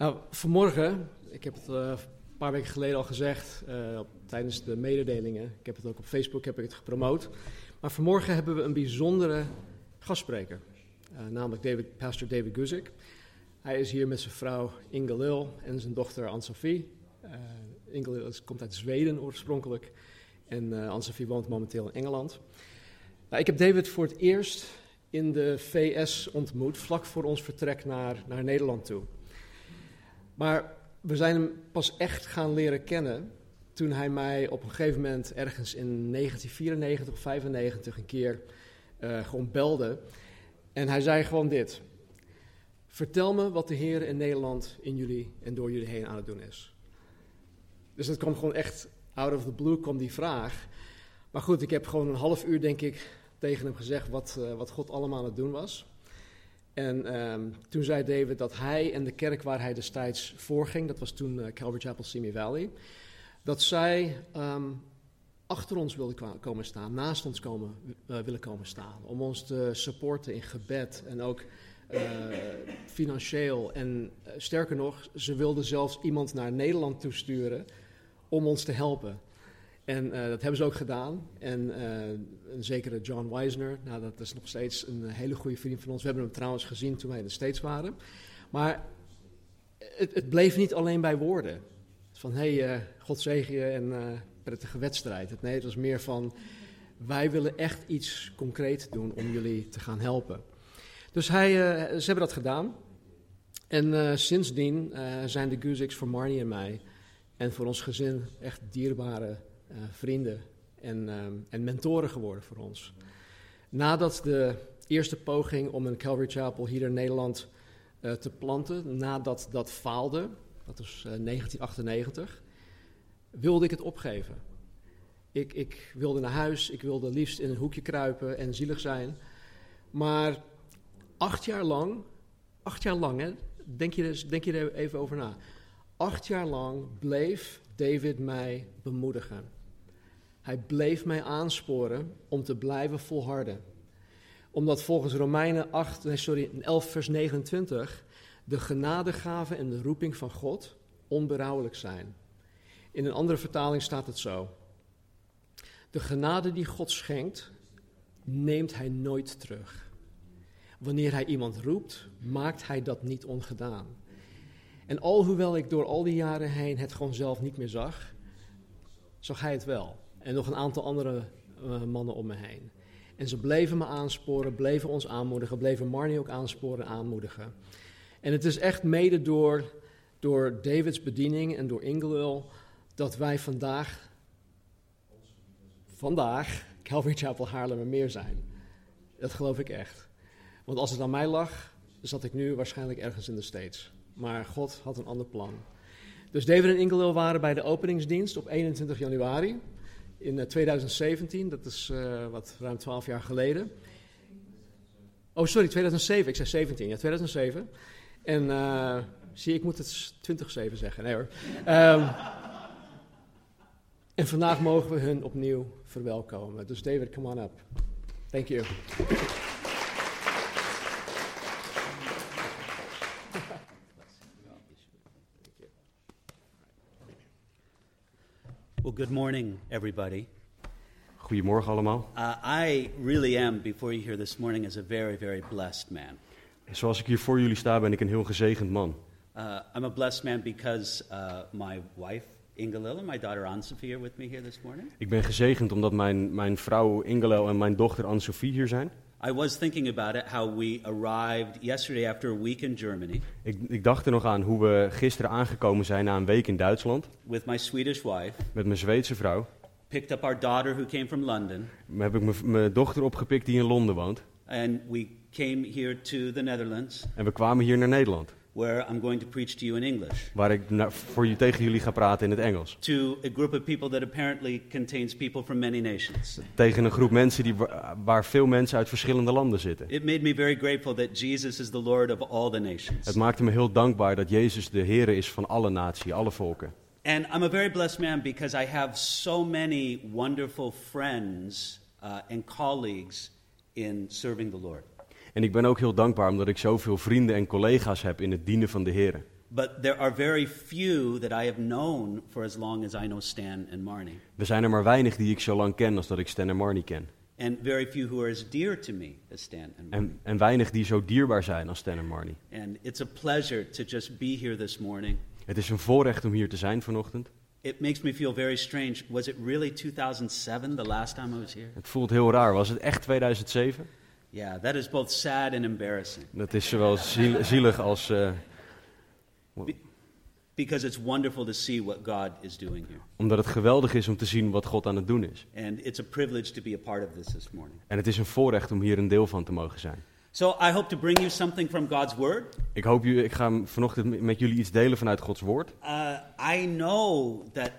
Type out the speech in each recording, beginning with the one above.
Nou, vanmorgen, ik heb het uh, een paar weken geleden al gezegd uh, tijdens de mededelingen. Ik heb het ook op Facebook heb ik het gepromoot. Maar vanmorgen hebben we een bijzondere gastspreker, uh, namelijk David, pastor David Guzik. Hij is hier met zijn vrouw Inge Lil en zijn dochter Anne-Sophie. Inge komt uit Zweden oorspronkelijk en Anne-Sophie woont momenteel in Engeland. Nou, ik heb David voor het eerst in de VS ontmoet, vlak voor ons vertrek naar, naar Nederland toe. Maar we zijn hem pas echt gaan leren kennen toen hij mij op een gegeven moment ergens in 1994 of 95 een keer uh, gewoon belde. En hij zei gewoon dit. Vertel me wat de Heer in Nederland in jullie en door jullie heen aan het doen is. Dus dat kwam gewoon echt out of the blue, kwam die vraag. Maar goed, ik heb gewoon een half uur, denk ik, tegen hem gezegd wat, uh, wat God allemaal aan het doen was. En um, toen zei David dat hij en de kerk waar hij destijds voor ging, dat was toen uh, Calvary Chapel Simi Valley, dat zij um, achter ons wilden komen staan, naast ons komen, uh, willen komen staan, om ons te supporten in gebed en ook uh, financieel. En sterker nog, ze wilden zelfs iemand naar Nederland toesturen om ons te helpen. En uh, dat hebben ze ook gedaan. En uh, een zekere John Wisner, nou, dat is nog steeds een hele goede vriend van ons. We hebben hem trouwens gezien toen wij in de States waren. Maar het, het bleef niet alleen bij woorden. Van hé, hey, uh, God zegen je en prettige wedstrijd. Nee, het was meer van wij willen echt iets concreet doen om jullie te gaan helpen. Dus hij, ze hebben dat gedaan. En sindsdien zijn de Guziks voor Marnie en mij en voor ons gezin echt dierbare vrienden en, um, en, mentoren geworden voor ons. Nadat de eerste poging om een Calvary Chapel hier in Nederland uh, te planten, nadat dat faalde, dat was uh, 1998, wilde ik het opgeven. Ik, ik, wilde naar huis, ik wilde liefst in een hoekje kruipen en zielig zijn. Maar acht jaar lang, acht jaar lang, denk, je denk je er even over na. Acht jaar lang bleef David mij bemoedigen. Hij bleef mij aansporen om te blijven volharden. Omdat volgens Romeinen 8, nee, sorry, 11 vers 29 de genadegaven en de roeping van God onberouwelijk zijn. In een andere vertaling staat het zo. De genade die God schenkt, neemt hij nooit terug. Wanneer hij iemand roept, maakt hij dat niet ongedaan. En alhoewel ik door al die jaren heen het gewoon zelf niet meer zag, zag hij het wel. En nog een aantal andere uh, mannen om me heen. En ze bleven me aansporen, bleven ons aanmoedigen, bleven Marnie ook aansporen en aanmoedigen. En het is echt mede door, door Davids bediening en door Ingelul dat wij vandaag, vandaag, Calvary Chapel Haarlem meer zijn. Dat geloof ik echt. Want als het aan mij lag, zat ik nu waarschijnlijk ergens in de States. Maar God had een ander plan. Dus David en Ingelul waren bij de openingsdienst op 21 januari in 2017, dat is uh, wat ruim 12 jaar geleden. Oh, sorry, 2007. Ik zei 17. Ja, 2007. En uh, zie, ik moet het 2007 zeggen. Nee hoor. Um, en vandaag mogen we hun opnieuw verwelkomen. Dus David, come on up. Thank you. Good morning, everybody. Goedemorgen allemaal. Uh, I really am, before you hear this morning, as a very, very blessed man. Zoals ik hier voor jullie sta, ben ik een heel gezegend man. Uh, I'm a blessed man because uh, my wife, Ingelil, and my daughter Anne-Sophie are with me here this morning. Ik ben gezegend omdat mijn, mijn vrouw Ingelel en mijn dochter Anne-Sophie hier zijn. I was thinking about it, how we arrived yesterday after a week in Germany. Ik, ik dacht er nog aan hoe we gisteren aangekomen zijn na een week in Duitsland. With my Swedish wife. Met mijn Zweedse vrouw. Picked up our daughter who came from London. Heb ik mijn dochter opgepikt die in Londen woont. And we came here to the Netherlands. En we kwamen hier naar Nederland. Where I'm going to preach to you in English. waar ik voor je, tegen jullie ga praten in het Engels. To a group of people that apparently contains people from many nations. Tegen een groep mensen die, wa- waar veel mensen uit verschillende landen zitten. It made me very grateful that Jesus is the Lord of all the nations. Het maakte me heel dankbaar dat Jezus de Heer is van alle naties, alle volken. And I'm a very blessed man because I have so many wonderful friends uh, and colleagues in serving the Lord. En ik ben ook heel dankbaar omdat ik zoveel vrienden en collega's heb in het dienen van de Heer. But there are very few that I have known for as long as I know Stan and Marnie. Er zijn er maar weinig die ik zo lang ken als dat ik Stan en Marnie ken. And very few who are as dear to me as Stan and Marnie. En, en weinig die zo dierbaar zijn als Stan en Marnie. And it's a pleasure to just be here this morning. Het is een voorrecht om hier te zijn vanochtend. It makes me feel very strange. Was it really 2007, the last time I was here? Het voelt heel raar. Was het echt 2007? Yeah, that is both sad and embarrassing Dat is zowel ziel- zielig als. eh, because it's wonderful to see what God is doing here. omdat het geweldig is om te zien wat God aan het doen is. And it's a privilege to be a part of this this morning. En het is een voorrecht om hier een deel van te mogen zijn. So I hope to bring you something from God's Word. Ik hoop jullie, ik ga vanochtend met jullie iets delen vanuit Gods woord. Uh, I know that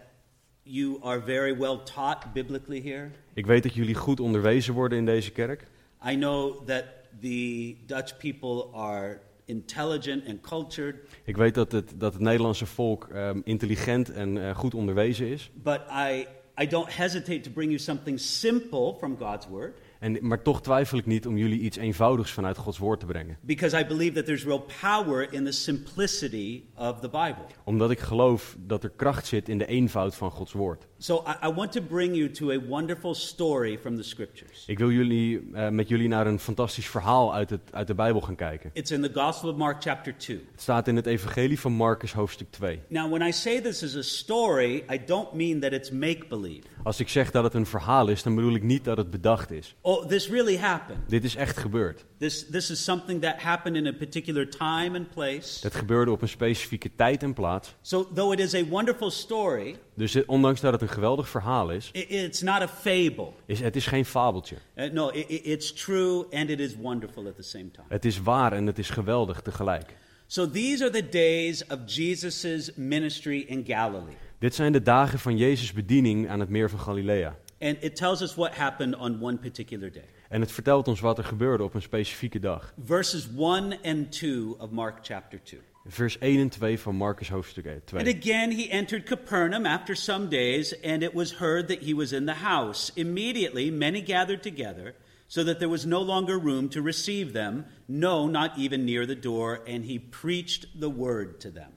you are very well taught biblically here. Ik weet dat jullie goed onderwezen worden in deze kerk. I know that the Dutch people are intelligent and cultured, Ik weet dat het, dat het Nederlandse volk ehm, intelligent en eh, goed onderwezen is. but I, I don't hesitate to bring you something simple from God's Word En, maar toch twijfel ik niet om jullie iets eenvoudigs vanuit Gods woord te brengen. because I believe that there's real power in the simplicity of the Bible. Omdat ik geloof dat er kracht zit in de eenvoud van Gods woord. So I, I want to bring you to a wonderful story from the Scriptures. Ik wil jullie, eh, met jullie naar een fantastisch verhaal uit, het, uit de Bijbel gaan kijken. It's in the Gospel of Mark, chapter 2. Het staat in het Evangelie van Marcus, hoofdstuk 2. Now, when I say this is a story, I don't mean that it's make believe. Als ik zeg dat het een verhaal is, dan bedoel ik niet dat het bedacht is. Oh, this really happened. Dit is echt gebeurd. This, this is something that happened in a particular time and place. Het gebeurde op een specifieke tijd en plaats. So, though it is a wonderful story, Dus het- ondanks dat het een geweldig verhaal is, i- it's not a fable. is het is geen fabeltje. Uh, no, i- i- it's true and it is wonderful at the same time. Het is waar en het is geweldig tegelijk. So, these are the days of Jesus' ministry in Galilee. Dit zijn de dagen van Jezus' bediening aan het meer van Galilea. And it tells us what happened on one particular day. En het vertelt ons wat er gebeurde op een specifieke dag. Verses 1 and 2 of Mark chapter 2. Vers 1 en 2 van Marcus hoofdstuk And 2. again he entered Capernaum after some days, and it was heard that he was in the house. Immediately many gathered together, so that there was no longer room to receive them, no, not even near the door, and he preached the word to them.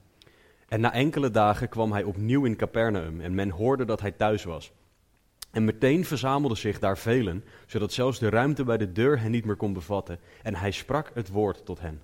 En na enkele dagen kwam hij opnieuw in Capernaum en men hoorde dat hij thuis was. En meteen verzamelden zich daar velen, zodat zelfs de ruimte bij de deur hen niet meer kon bevatten. En hij sprak het woord tot hen.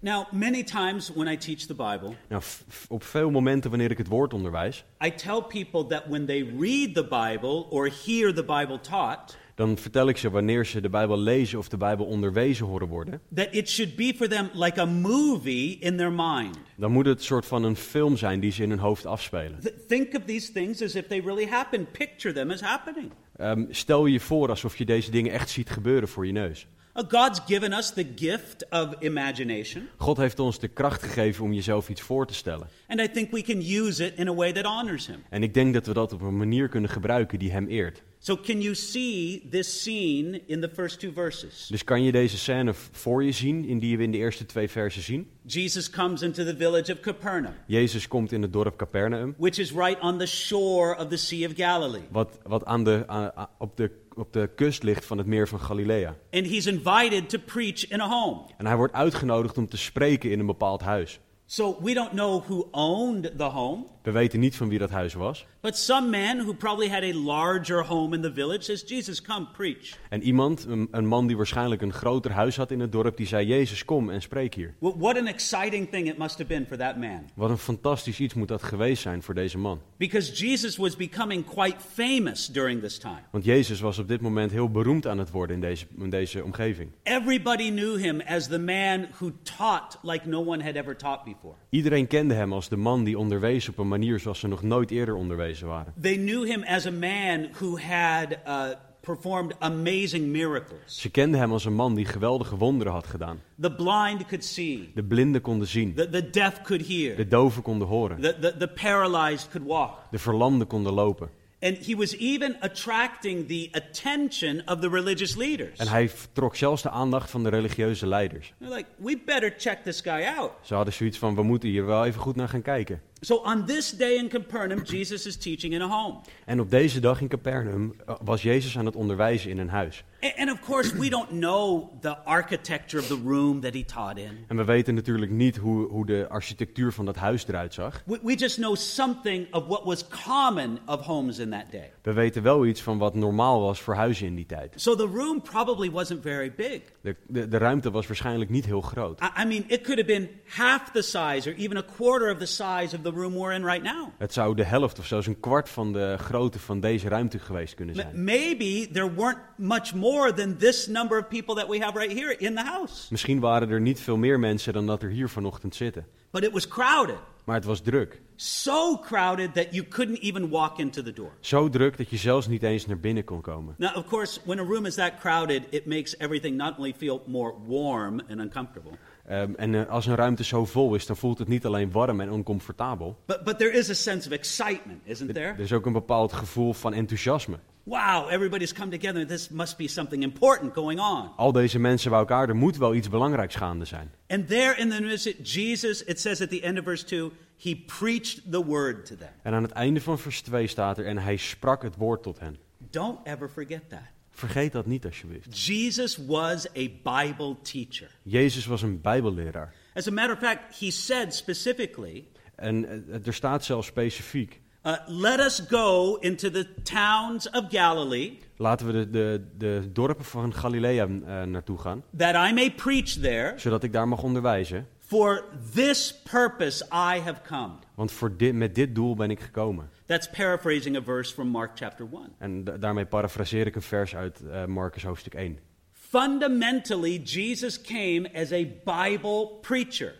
Now, many times when I teach the Bible, Nou, op veel momenten wanneer ik het woord onderwijs, I tell people that when they read the Bible or hear the Bible taught, dan vertel ik ze wanneer ze de Bijbel lezen of de Bijbel onderwezen horen worden. that it should be for them like a movie in their mind. Dan moet het een soort van een film zijn die ze in hun hoofd afspelen. Th- think of these things as if they really happened. Picture them as happening. Ehm, stel je voor alsof je deze dingen echt ziet gebeuren voor je neus. Uh, God's given us the gift of imagination, God heeft ons de kracht gegeven om jezelf iets voor te stellen. and I think we can use it in a way that honors Him. En ik denk dat we dat op een manier kunnen gebruiken die hem eert. So, can you see this scene in the first two verses? Dus kan je deze scène voor je zien, in die we in de eerste twee versen zien? Jesus comes into the village of Capernaum, Jezus komt in het dorp Capernaum, which is right on the shore of the Sea of Galilee. wat, wat aan de, a- a- op, de, op de kust ligt van het meer van Galilea. And he's invited to preach in a home. En hij wordt uitgenodigd om te spreken in een bepaald huis. So, we don't know who owned the home, We weten niet van wie dat huis was. but some man who probably had a larger home in the village says, Jesus, come preach. En iemand, een, een man die waarschijnlijk een groter huis had in het dorp, die zei: Jezus, kom en spreek hier. Wh- What an exciting thing it must have been for that man. Wat een fantastisch iets moet dat geweest zijn voor deze man. Because Jesus was becoming quite famous during this time. Want Jezus was op dit moment heel beroemd aan het worden in deze, in deze omgeving. Everybody knew him as the man who taught like no one had ever taught before. Iedereen kende hem als de man die onderwees op een manier zoals ze nog nooit eerder onderwezen waren. They knew him as a man who had uh, performed amazing miracles. Ze kenden hem als een man die geweldige wonderen had gedaan. The blind could see, De blinden konden zien, the, the deaf could hear, de doven konden horen, the, the, the paralyzed could walk. de verlamden konden lopen. And he was even attracting the attention of the religious leaders. En hij trok zelfs de aandacht van de religieuze leiders. They're like, we better check this guy out. Ze hadden zoiets van, we moeten hier wel even goed naar gaan kijken. So on this day in Capernaum, Jesus is teaching in a home. En op deze dag in Capernaum eh, was Jezus aan het onderwijzen in een huis. And, and of course, we don't know the architecture of the room that he taught in. En we weten natuurlijk niet hoe, hoe de architectuur van dat huis eruit zag. We, we just know something of what was common of homes in that day. We weten wel iets van wat normaal was voor huizen in die tijd. So the room probably wasn't very big. De, de, de ruimte was waarschijnlijk niet heel groot. I, I mean, it could have been half the size or even a quarter of the size of the room we're in right now. Het zou de helft of zelfs een kwart van de grootte van deze ruimte geweest kunnen zijn. Maybe there weren't much more than this number of people that we have right here in the house. Misschien waren er niet veel meer mensen dan dat er hier vanochtend zitten. But it was crowded. Maar het was druk. So crowded that you couldn't even walk into the door. Zo druk dat je zelfs niet eens naar binnen kon komen. Now, of course, when a room is that crowded, it makes everything not only feel more warm and uncomfortable, Ehm, en eh, als een ruimte zo vol is, dan voelt het niet alleen warm en oncomfortabel. but, but there is a sense of excitement, isn't there? Er is ook een bepaald gevoel van enthousiasme. Wow, everybody's come together. This must be something important going on. Al deze mensen bij elkaar, er moet wel iets belangrijks gaande zijn. And there in the midst, Jesus, it says at the end of verse 2, he preached the word to them. En aan het einde van vers 2 staat er, en hij sprak het woord tot hen. Don't ever forget that. Vergeet dat niet alsjeblieft. Jesus was a Bible teacher. Jezus was een bijbelleraar. As a matter of fact, he said specifically, En eh, er staat zelfs specifiek, uh, Let us go into the towns of Galilee, laten we de, de, de dorpen van Galilea eh, naartoe gaan, that I may preach there. zodat ik daar mag onderwijzen. For this purpose I have come. Want voor dit, met dit doel ben ik gekomen. That's paraphrasing a verse from Mark chapter 1. En da- daarmee parafraseer ik een vers uit eh Marcus hoofdstuk 1. Fundamentally, Jesus came as a Bible preacher.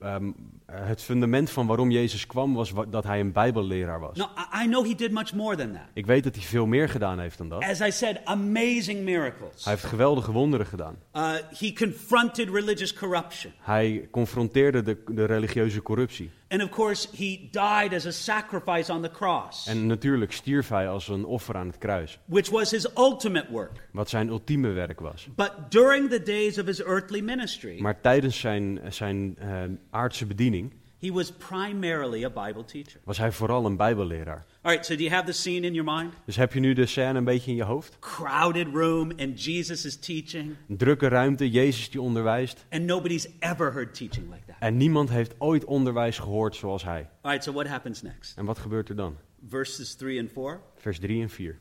Ehm, eh, het fundament van waarom Jezus kwam was wa- dat hij een bijbelleraar was. Now, I- I know he did much more than that. Ik weet dat hij veel meer gedaan heeft dan dat. As I said, amazing miracles. Hij heeft geweldige wonderen gedaan. Uh, he confronted religious corruption. Hij confronteerde de, de religieuze corruptie. And of course, he died as a sacrifice on the cross, En natuurlijk stierf hij als een offer aan het kruis. which was his ultimate work. Wat zijn ultieme werk was. But during the days of his earthly ministry, Maar tijdens zijn, zijn eh, aardse bediening he was primarily a Bible teacher. was hij vooral een bijbelleraar. All right, so do you have the scene in your mind? Dus heb je nu de scène een beetje in je hoofd? Crowded room, and Jesus is teaching, Een drukke ruimte, Jezus die onderwijst. and nobody's ever heard teaching like that. En niemand heeft ooit onderwijs gehoord zoals hij. All right, so what happens next? En wat gebeurt er dan? Verses 3 and 4. Vers 3 en 4.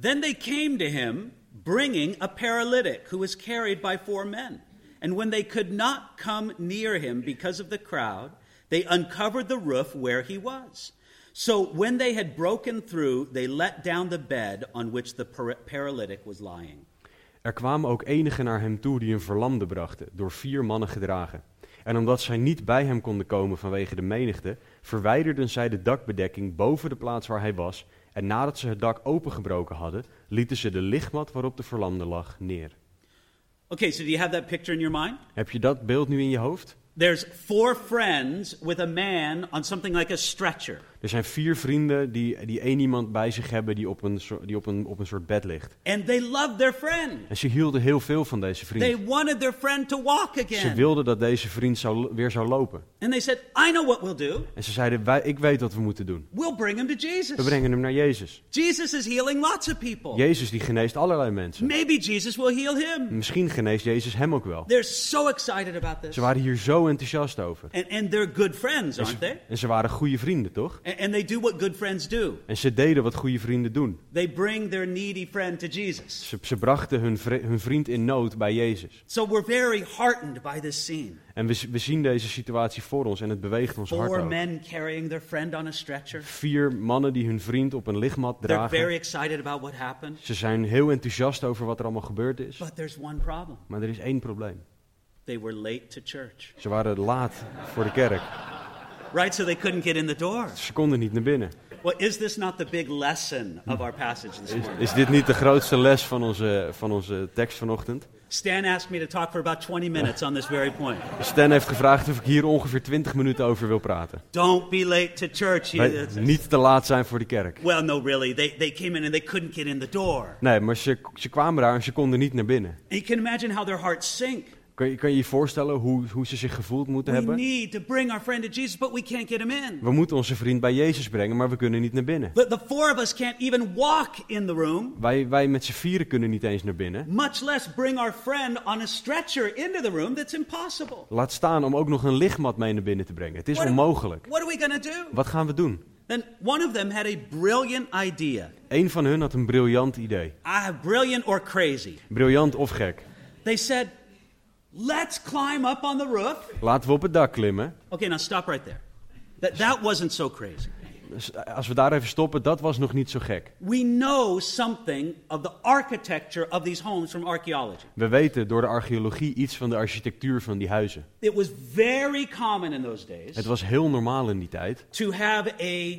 Then they came to him, bringing a paralytic who was carried by four men. And when they could not come near him because of the crowd, they uncovered the roof where he was. So when they had broken through, they let down the bed on which the par- paralytic was lying. Er kwamen ook enigen naar hem toe die een verlamde brachten, door vier mannen gedragen. En omdat zij niet bij hem konden komen vanwege de menigte, verwijderden zij de dakbedekking boven de plaats waar hij was. En nadat ze het dak opengebroken hadden, lieten ze de lichtmat waarop de verlamde lag neer. Okay, so do you have that picture in your mind? Heb je dat beeld nu in je hoofd? There's four friends with a man on something like a stretcher. Er zijn vier vrienden die, die één iemand bij zich hebben die op een, soort- die op een, op een soort bed ligt. And they loved their friend. En ze hielden heel veel van deze vriend. They wanted their friend to walk Ze again. wilden dat deze vriend zou, weer zou lopen. And they said, I know what we'll do. En ze zeiden, wij, ik weet wat we moeten doen. We'll bring him to We Jesus. brengen hem naar Jezus. Jesus is healing lots of people. Jezus die geneest allerlei mensen. Maybe Jesus will heal him. Misschien geneest Jezus hem ook wel. They're so excited about this. Ze waren hier zo enthousiast over. And, and they're good friends, En aren't ze, they? en ze waren goede vrienden, toch? And, they do what good friends do. En ze deden wat goede vrienden doen. They bring their needy friend to Jesus. Ze, ze brachten hun, vri- hun vriend in nood bij Jezus. So we're very heartened by this scene. En we, we zien deze situatie voor ons en het beweegt ons hart Four ook. men carrying their friend on a stretcher. Vier mannen die hun vriend op een lichtmat They're very dragen. excited about what happened. Ze zijn heel enthousiast over wat er allemaal gebeurd is. But there's one problem. Maar er is één probleem. They were late to church. Ze waren laat voor de kerk. Right? So they couldn't get in the door. Ze konden niet naar binnen. Well, is this not the big lesson of our passage this Is, morning? is dit niet de grootste les van onze, van onze tekst vanochtend? Stan asked me to talk for about 20 minutes on this very point. Stan heeft gevraagd of ik hier ongeveer 20 minuten over wil praten. Don't be late to church. Wij niet te laat zijn voor de kerk. Well, no, really. They, they came in and they couldn't get in the door. Nee, maar ze, ze kwamen daar en ze konden niet naar binnen. And you can imagine how their hearts sink. Kan je kan je je voorstellen hoe, hoe ze zich gevoeld moeten We hebben? need to bring our friend to Jesus, but we can't get him in. We moeten onze vriend bij Jezus brengen, maar we kunnen niet naar binnen. The, the four of us can't even walk in the room, Wij, wij met z'n vieren kunnen niet eens naar binnen. much less bring our friend on a stretcher into the room. That's impossible. Laat staan om ook nog een lichtmat mee naar binnen te brengen. Het is What- onmogelijk. What are we going to do? Wat gaan we doen? Then one of them had a brilliant idea. Een van hun had een briljant idee. Ah, brilliant or crazy. Briljant of gek. They said, let's climb up on the roof. Laten we op het dak klimmen. Okay, now stop right there. That, that wasn't so crazy. Dus Als we daar even stoppen, dat was nog niet zo gek. We know something of the architecture of these homes from archaeology. We weten door de archeologie iets van de architectuur van die huizen. It was very common in those days Het was heel normaal in die tijd to have a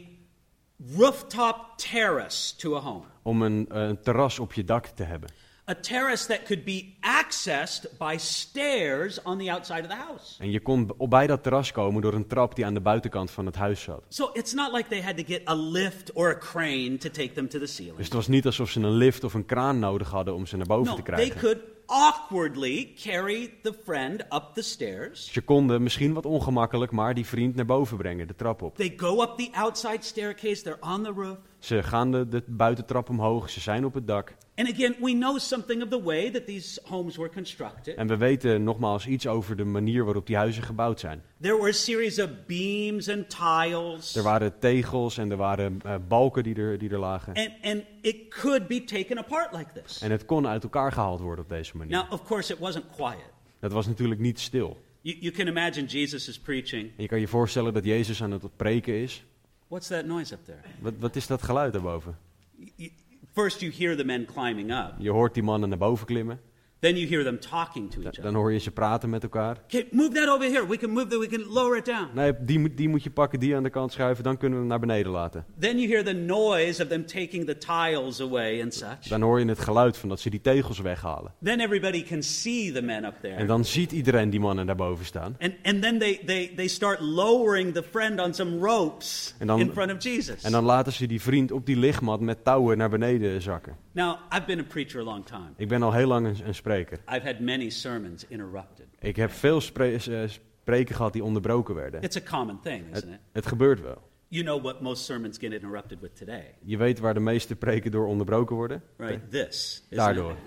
rooftop terrace to a home. om een, eh, een terras op je dak te hebben. A terrace that could be accessed by stairs on the outside of the house. En je kon b- bij dat terras komen door een trap die aan de buitenkant van het huis zat. So it's not like they had to get a lift or a crane to take them to the ceiling. Dus het was niet alsof ze een lift of een kraan nodig hadden om ze naar boven No, te they krijgen. could awkwardly carry the friend up the stairs. Ze konden misschien wat ongemakkelijk, maar die vriend naar boven brengen, de trap op. They go up the outside staircase, they're on the roof. Ze gaan de, de buitentrap omhoog, ze zijn op het dak. And again, we know something of the way that these homes were constructed. En we weten nogmaals iets over de manier waarop die huizen gebouwd zijn. There were a series of beams and tiles. Er waren tegels en er waren eh, balken die er, die er lagen. And, and it could be taken apart like this. En het kon uit elkaar gehaald worden op deze manier. Now, of course, it wasn't quiet. Dat was natuurlijk niet stil. You, you can imagine Jesus is preaching. En je kan je voorstellen dat Jezus aan het preken is. What's that noise up there? Wat, wat is dat geluid daarboven? Y- y- First, you hear the men climbing up. Je hoort die mannen naar boven klimmen. Then you hear them talking to each Dan other. hoor je ze praten met elkaar. Okay, move that over here. We can move that. We can lower it down. Nee, die, moet- die moet je pakken, die aan de kant schuiven, dan kunnen we hem naar beneden laten. Then you hear the noise of them taking the tiles away and such. Dan hoor je het geluid van dat ze die tegels weghalen. Then everybody can see the men up En there. dan ziet iedereen die mannen daarboven staan. And, and then they, they, they start lowering the friend on some ropes En dan- in front of Jesus. En dan laten ze die vriend op die lichtmat met touwen naar beneden zakken. Now, I've been a preacher a long time. Ik ben al heel lang een, een spreker. I've had many sermons interrupted. Ik heb veel spre- eh, spreken gehad die onderbroken werden. It's a common thing, Het, isn't it? het gebeurt wel. You know what most sermons get interrupted with today, Je weet waar de meeste preken door onderbroken worden? right? This. Daardoor. it?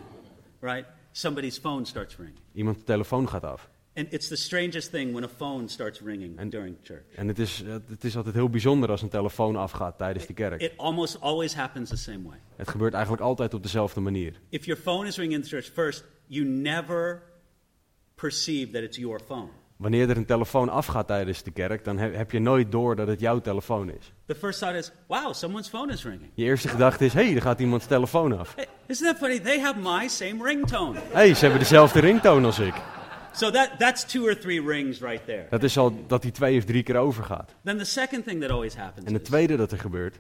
Right? Somebody's phone starts ringing. Iemand de telefoon gaat af. And it's the strangest thing when a phone starts ringing And- during church. En het is, eh, het is altijd heel bijzonder als een telefoon afgaat tijdens de kerk. It almost always happens the same way. Het gebeurt eigenlijk altijd op dezelfde manier. If your phone is ringing in church, first, you never perceive that it's your phone. Wanneer er een telefoon afgaat tijdens de kerk, dan he- heb je nooit door dat het jouw telefoon is. The first thought is, wow, someone's phone is ringing. Je eerste gedachte is, hé, hey, er gaat iemands telefoon af. Hey, isn't that funny? They have my same ringtone. Hey, ze hebben dezelfde ringtoon als ik. So that, that's two or three rings right there. Dat is al dat die twee of drie keer overgaat. Then the second thing that always happens En het tweede dat er gebeurt,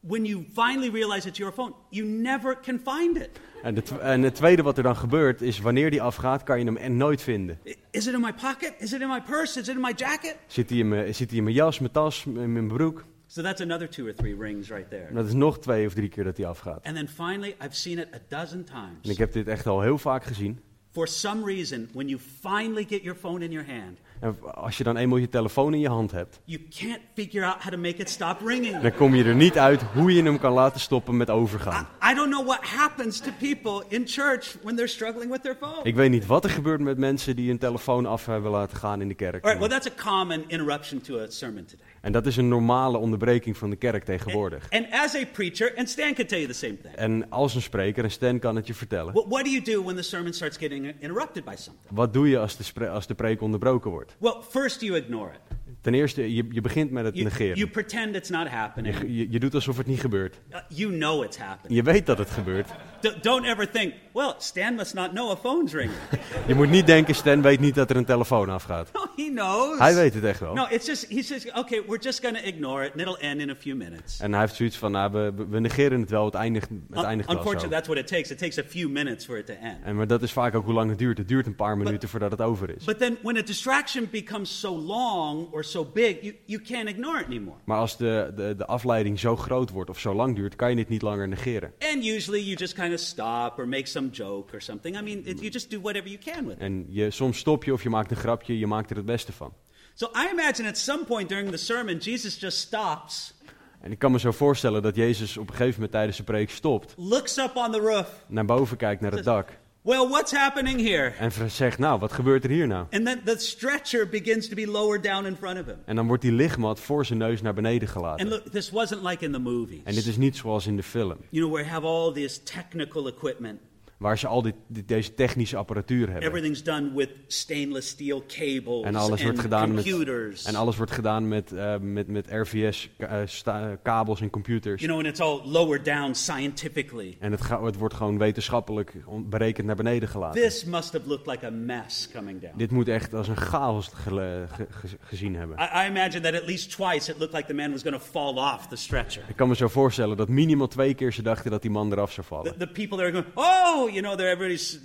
when you finally realize it's your phone, you never can find it. en, de en het tweede wat er dan gebeurt, is wanneer die afgaat, kan je hem en nooit vinden. Is it in my pocket? Is it in my purse? Is it in my jacket? Zit hij in mijn, zit hij in mijn jas, mijn tas, in mijn broek? So that's another two or three rings right there. En dat is nog twee of drie keer dat hij afgaat. And then finally, I've seen it a dozen En times. ik heb dit echt al heel vaak gezien. For some reason, when you finally get your phone in your hand, En als je dan eenmaal je telefoon in je hand hebt, you can't figure out how to make it stop ringing. dan kom je er niet uit hoe je hem kan laten stoppen met overgaan. I, I don't know what happens to people in church when they're struggling with their phone. Ik weet niet wat er gebeurt met mensen die hun telefoon af hebben laten gaan in de kerk. All right, well, that's a common interruption to a sermon today. En dat is een normale onderbreking van de kerk tegenwoordig. And as a preacher, and Stan can tell you the same thing. En als een spreker, en Stan kan het je vertellen. What, what do you do when the sermon starts getting interrupted by something? Wat doe je als de, als de preek onderbroken wordt? Well, first you ignore it. Ten eerste, je, je begint met het You, negeren. you pretend it's not happening. Je, je, je doet alsof het niet gebeurt. Uh, you know it's happening. Je weet dat het gebeurt. Don't ever think, well, Stan must not know a phone's ringing. Je moet niet denken, Stan weet niet dat er een telefoon afgaat. no, he knows. Hij weet het echt wel. No, it's just, he says, okay, we're just going to ignore it and it'll end in a few minutes. En hij heeft zoiets van, nou, we, negeren het wel, het eindigt, het Un- eindigt wel Unfortunately, that's what it takes. It takes a few minutes for it to end. En, maar dat is vaak ook hoe lang het duurt. Het duurt een paar minuten voordat het over is. But then when a distraction becomes so long or so big, you, you can't ignore it anymore. Maar als de, de, de afleiding zo groot wordt of zo lang duurt, kan je het niet langer negeren. And usually you just kind of stop or make some joke or something. I mean, it, you just do whatever you can with it. En je, soms stop je of je maakt een grapje, je maakt er het beste van. So I imagine at some point during the sermon, Jesus just stops, En ik kan me zo voorstellen dat Jezus op een gegeven moment tijdens zijn preek stopt, looks up on the roof. naar boven kijkt naar het dak Well, what's happening here? en zegt, nou, wat gebeurt er hier nou? And then the stretcher begins to be lowered down in front of him. En dan wordt die lichtmat voor zijn neus naar beneden And gelaten. look, this wasn't like in the movies. En dit is niet zoals in de film, You know, you have all this technical equipment. Waar ze al dit, dit- deze technische apparatuur hebben. Everything's done with stainless steel cables En alles wordt gedaan met, computers. en alles wordt gedaan met, eh, met, met RVS-kabels en computers. You know, and it's all lowered down scientifically. En het, wordt gewoon wetenschappelijk berekend naar beneden gelaten. This must have looked like a mess coming down. Dit moet echt als een chaos gele- ge- ge- gezien hebben. I, I imagine that at least twice it looked like the man was going to fall off the stretcher. Ik kan me zo voorstellen dat minimaal twee keer ze dachten dat die man eraf zou vallen. the people there going, oh, you know, they're everybody's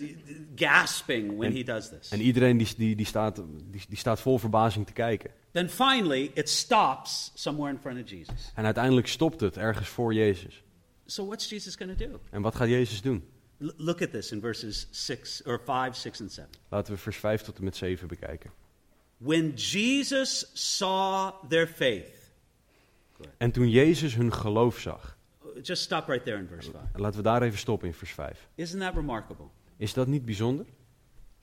gasping when En- he does this. En iedereen die, die, die, staat, die, die staat vol verbazing te kijken. Then finally, it stops somewhere in front of Jesus. En uiteindelijk stopt het ergens voor Jezus. So what's Jesus going to do? En wat gaat Jezus doen? L- look at this in verses six or five, six, and seven. Laten we vers 5 tot en met 7 bekijken. When Jesus saw their faith, En toen Jezus hun geloof zag. Just stop right there in verse five. En laten we daar even stoppen in vers 5. Isn't that remarkable? Is dat niet bijzonder?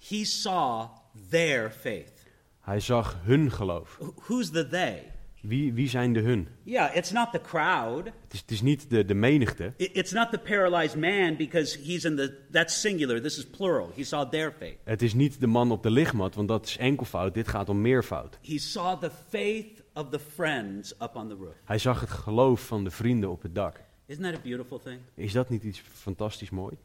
He saw their faith. Hij zag hun geloof. Wh- Who's the they? Wie, wie zijn de hun? Yeah, it's not the crowd. Het is, het is niet de, de menigte. It's not the paralyzed man because he's in the that's singular. This is plural. He saw their faith. Het is niet de man op de lichtmat, want dat is enkelvoud. Dit gaat om meervoud. He saw the faith of the friends up on the roof. Hij zag het geloof van de vrienden op het dak. Isn't that a beautiful thing? Is dat niet iets fantastisch mooi?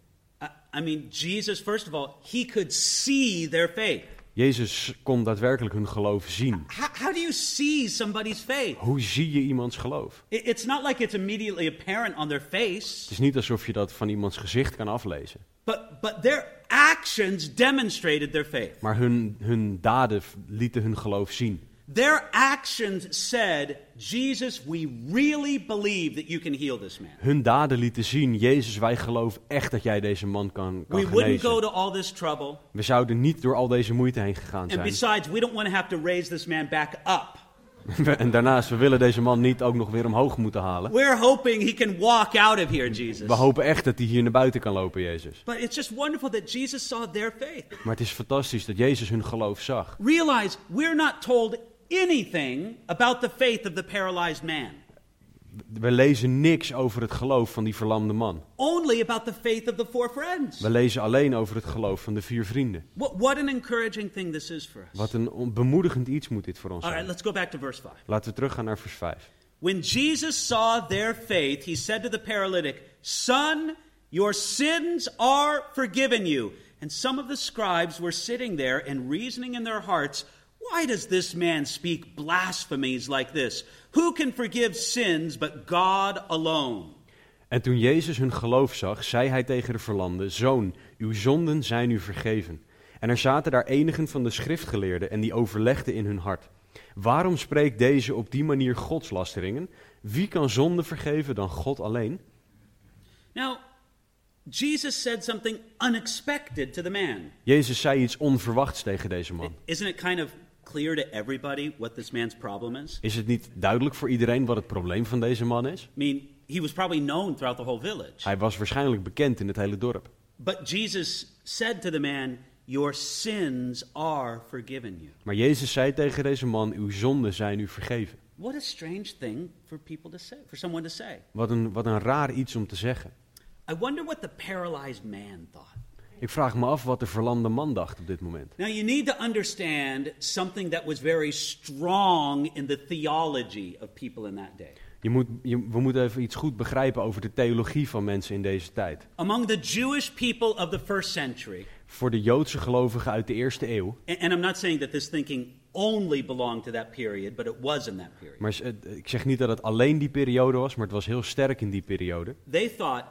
I, I mean, Jesus, first of all, he could see their faith. Jezus kon daadwerkelijk hun geloof zien. How, how do you see somebody's faith? Hoe zie je iemands geloof? It- It's not like it's immediately apparent on their Het face, is niet alsof je dat van iemands gezicht kan aflezen. but, but their actions demonstrated their faith. Maar hun, hun daden lieten hun geloof zien. Their actions said, Jesus, we really believe that you can heal this man. Hun daden lieten zien, Jezus, wij geloven echt dat jij deze man kan, kan We wouldn't go genezen. to all this trouble. We zouden niet door al deze moeite heen gegaan And zijn. besides, we don't want to have to raise this man back up. en daarnaast, we willen deze man niet ook nog weer omhoog moeten halen. We're hoping he can walk out of here, Jesus. We hopen echt dat hij hier naar buiten kan lopen, Jezus. But it's just wonderful that Jesus saw their faith. Maar het is fantastisch dat Jezus hun geloof zag. Realize we're not told anything about the faith of the paralyzed man, We lezen niks over het geloof van die verlamde man. only about the faith of the four friends. We lezen alleen over het geloof van de vier vrienden. What, what an encouraging thing this is for us. Wat een bemoedigend iets moet dit voor ons All right, zijn. let's go back to verse 5. Laten we teruggaan naar vers 5. When Jesus saw their faith, he said to the paralytic, Son, your sins are forgiven you. And some of the scribes were sitting there and reasoning in their hearts, Why does this man speak blasphemies like this? Who can forgive sins but God alone? En toen Jezus hun geloof zag, zei hij tegen de verlamde: Zoon, uw zonden zijn u vergeven. En er zaten daar enigen van de schriftgeleerden en die overlegden in hun hart. Waarom spreekt deze op die manier godslasteringen? Wie kan zonde vergeven dan God alleen? Now, Jesus said something unexpected to the man. Jezus zei iets onverwachts tegen deze man. Isn't it kind of clear to everybody what this man's problem is? Is het niet duidelijk voor iedereen wat het probleem van deze man is? I mean, he was probably known throughout the whole village. Hij was waarschijnlijk bekend in het hele dorp. But Jesus said to the man, Your sins are forgiven you. Maar Jezus zei tegen deze man: Uw zonden zijn u vergeven. What a strange thing for people to say, for someone to say. Wat een, wat een raar iets om te zeggen. I wonder what the paralyzed man thought. Ik vraag me af wat de verlamde man dacht op dit moment. Now, you need to understand something that was very strong in the theology of people in that day. Je moet, je, we moeten even iets goed begrijpen over de theologie van mensen in deze tijd. Among the Jewish people of the first century, Voor de Joodse gelovigen uit de eerste eeuw, and, and I'm not saying that this thinking only belonged to that period, but it was in that period. maar het- ik zeg niet dat het alleen die periode was, maar het was heel sterk in die periode. They thought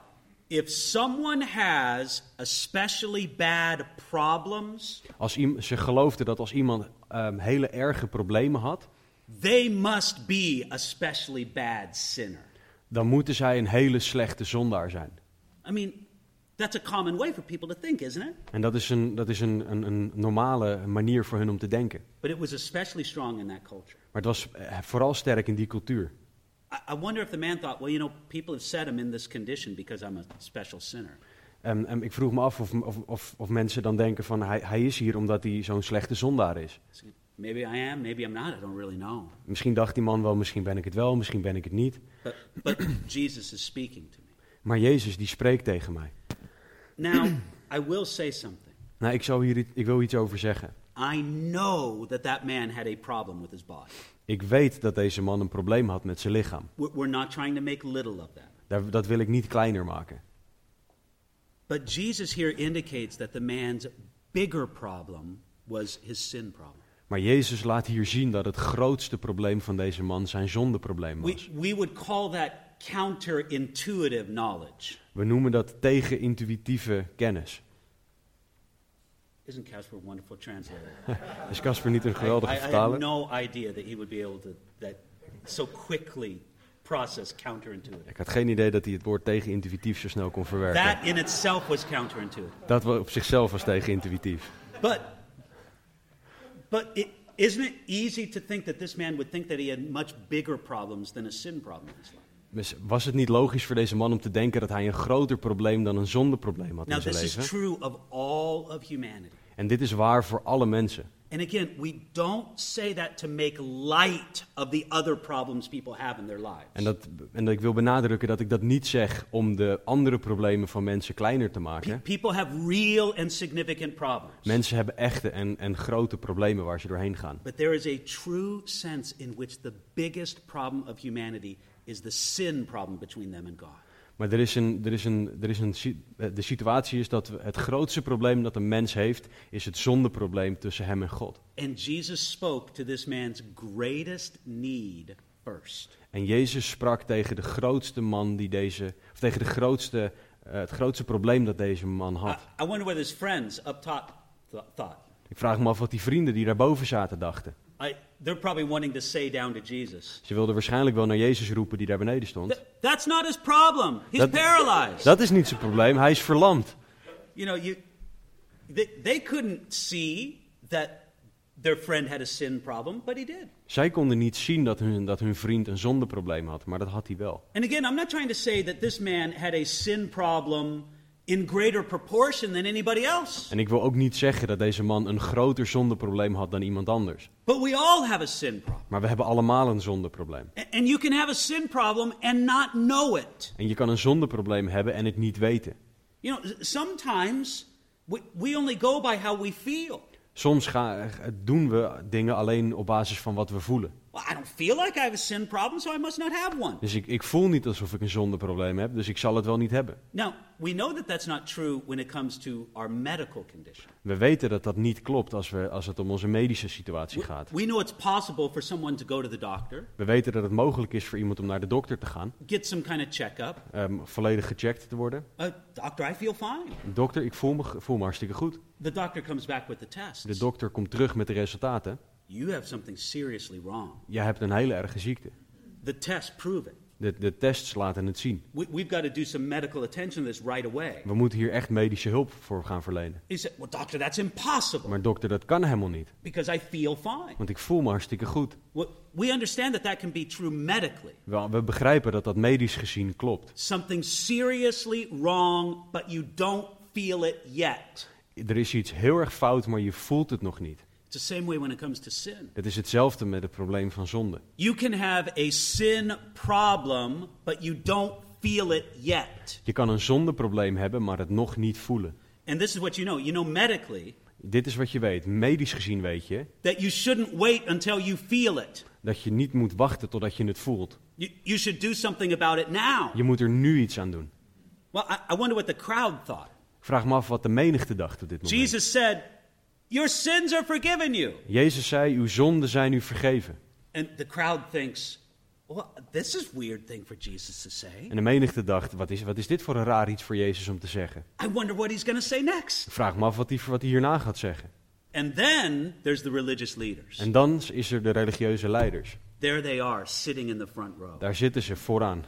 if someone has especially bad problems, Als ze geloofden dat als iemand ehm, hele erge problemen had, they must be especially bad sinner. dan moeten zij een hele slechte zondaar zijn. I mean, that's a common way for people to think, isn't it? En dat is een, dat is een, een, een normale manier voor hun om te denken. But it was especially strong in that culture. Maar het was eh, vooral sterk in die cultuur. I, wonder if the man thought, well, you know, people have set him in this condition because I'm a special sinner. En, en ik vroeg me af of, of, of, of mensen dan denken van hij, hij is hier omdat hij zo'n slechte zondaar is. Maybe I am, maybe I'm not, I don't really know. Misschien dacht die man wel, misschien ben ik het wel, misschien ben ik het niet. But, but Jesus is speaking to me. Maar Jezus die spreekt tegen mij. Now, I will say something. Nou, ik, zou hier, ik wil iets over zeggen. I know that that man had a problem with his body. Ik weet dat deze man een probleem had met zijn lichaam. We're not trying to make little of that. Daar, dat wil ik niet kleiner maken. But Jesus here indicates that the man's bigger problem was his sin problem. Maar Jezus laat hier zien dat het grootste probleem van deze man zijn zondeprobleem We, was. we would call that counterintuitive knowledge. We noemen dat tegenintuïtieve kennis. Isn't Casper a wonderful translator? Is Casper niet een geweldige I, I had vertaler? no idea that he would be able to that so quickly process counterintuitive. Ik had geen idee dat hij het woord tegenintuïtief zo snel kon verwerken. That in itself was counterintuitive. Dat wa- op zichzelf was tegenintuïtief. But, but it, isn't it easy to think that this man would think that he had much bigger problems than a sin problem in his life? Dus was het niet logisch voor deze man om te denken dat hij een groter probleem dan een zondeprobleem had Now, in zijn this is leven? true of all of humanity. En dit is waar voor alle mensen. And again, we don't say that to make light of the other problems people have in their lives. En, dat, en dat ik wil benadrukken dat ik dat niet zeg om de andere problemen van mensen kleiner te maken. Pe- people have real and significant problems. Mensen hebben echte en, en grote problemen waar ze doorheen gaan. But there is a true sense in which the biggest problem of humanity is the sin problem between them and God. Maar er is een, er is een, er is een, eh, de situatie is dat het grootste probleem dat een mens heeft, is het zondeprobleem tussen hem en God. And Jesus spoke to this man's greatest need first. En Jezus sprak tegen de grootste man die deze, of tegen de grootste, eh, het grootste probleem dat deze man had. I wonder what his friends up top th- thought. Ik vraag me af wat die vrienden die daarboven zaten dachten. I, they're probably wanting to say down to Jesus, Ze wilden waarschijnlijk wel naar Jezus roepen die daar beneden stond. "Th- That's not his problem. He's Dat- paralyzed. Dat is niet zijn probleem, hij is verlamd. you know, you, they, they couldn't see that their friend had a sin problem, but he did. Zij konden niet zien dat hun, dat hun vriend een zondeprobleem had, maar dat had hij wel. And again, I'm not trying to say that this man had a sin problem in greater proportion than anybody else. En ik wil ook niet zeggen dat deze man een groter zondeprobleem had dan iemand anders. But we all have a sin problem. Maar we hebben allemaal een zondeprobleem. And you can have a sin problem and not know it. En je kan een zondeprobleem hebben en het niet weten. You know, sometimes we, we only go by how we feel. Soms ga, doen we dingen alleen op basis van wat we voelen. Well, I don't feel like I have a sin problem, so I must not have one. Dus ik, ik voel niet alsof ik een zondeprobleem heb, dus ik zal het wel niet hebben. Now, we know that that's not true when it comes to our medical condition. We weten dat dat niet klopt als, we, als het om onze medische situatie gaat. We know it's possible for someone to go to the doctor, We weten dat het mogelijk is voor iemand om naar de dokter te gaan, get some kind of checkup. ehm, volledig gecheckt te worden. Uh, doctor, I feel fine. Dokter, ik voel me, voel me hartstikke goed. The doctor comes back with the tests. De dokter komt terug met de resultaten. You have something seriously wrong. Jij hebt een hele erge ziekte. The tests prove it. De, de tests laten het zien. We, we've got to do some medical attention to this right away. We moeten hier echt medische hulp voor gaan verlenen. He said, Well, doctor, that's impossible Maar dokter, dat kan helemaal niet. because I feel fine. Want ik voel me hartstikke goed. We, we understand that that can be true medically. We, we begrijpen dat dat medisch gezien klopt. Something seriously wrong, but you don't feel it yet. Er is iets heel erg fout, maar je voelt het nog niet. It's the same way when it comes to sin. Het is hetzelfde met het probleem van zonde. You can have a sin problem, but you don't feel it yet. Je kan een zondeprobleem hebben, maar het nog niet voelen. And this is what you know. You know medically Dit is wat je weet. Medisch gezien weet je that you shouldn't wait until you feel it. dat je niet moet wachten totdat je het voelt. You, you should do something about it now. Je moet er nu iets aan doen. Well, I, I wonder what the crowd thought. Ik vraag me af wat de menigte dacht op dit moment. Jesus said, Your sins are forgiven you. Jezus zei, uw zonden zijn u vergeven. And the crowd thinks, Well, this is a weird thing for Jesus to say. En de menigte dacht, wat is, wat is dit voor een raar iets voor Jezus om te zeggen? I wonder what he's going to say next. Ik vraag me af wat hij, wat hij hierna gaat zeggen. And then there's the religious leaders. En dan is er de religieuze leiders. There they are, sitting in the front row. Daar zitten ze vooraan.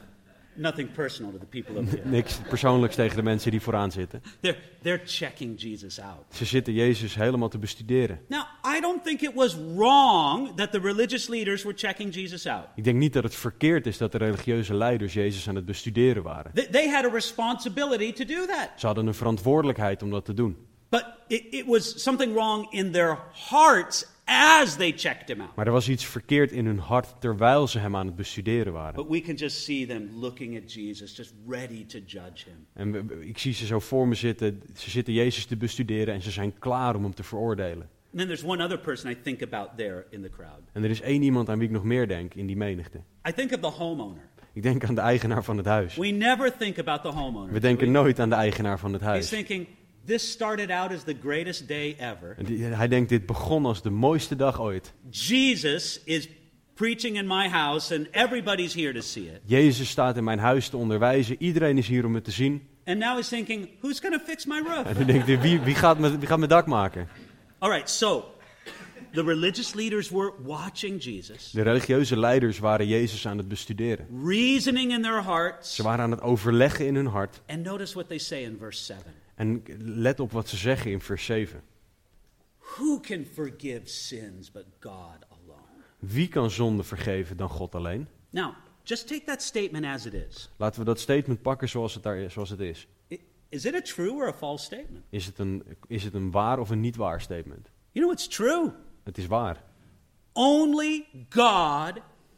Nothing personal to the people up here. Niks persoonlijks tegen de mensen die vooraan zitten. They're, they're checking Jesus out. Ze zitten Jezus helemaal te bestuderen. Now, I don't think it was wrong that the religious leaders were checking Jesus out. Ik denk niet dat het verkeerd is dat de religieuze leiders Jezus aan het bestuderen waren. They, they had a responsibility to do that. Ze hadden een verantwoordelijkheid om dat te doen. But it, it was something wrong in their hearts as they checked him out. Maar er was iets verkeerd in hun hart terwijl ze hem aan het bestuderen waren. But we can just see them looking at Jesus, just ready to judge him. En ik zie ze zo voor me zitten. Ze zitten Jezus te bestuderen en ze zijn klaar om hem te veroordelen. And then there's one other person I think about there in the crowd. En er is één iemand aan wie ik nog meer denk in die menigte. I think of the homeowner. Ik denk aan de eigenaar van het huis. We never think about the homeowner. We denken nooit aan de eigenaar van het He's huis. thinking, this started out as the greatest day ever. Hij denkt, dit begon als de mooiste dag ooit. Jesus is preaching in my house and everybody's here to see it. Jezus staat in mijn huis te onderwijzen. Iedereen is hier om het te zien. And now he's thinking, who's going to fix my roof? En dan denkt hij, wie, wie, gaat mijn, wie gaat mijn dak maken? All right, so the religious leaders were watching Jesus, De religieuze leiders waren Jezus aan het bestuderen. reasoning in their hearts. Ze waren aan het overleggen in hun hart. And notice what they say in verse 7. En let op wat ze zeggen in vers 7. Who can forgive sins but God alone? Wie kan zonde vergeven dan God alleen? Now, just take that statement as it is. Laten we dat statement pakken zoals het, daar, is- zoals het is. Is it a true or a false statement? Is het, een, is het een waar of een niet waar statement? You know, it's true. Het is waar. Only God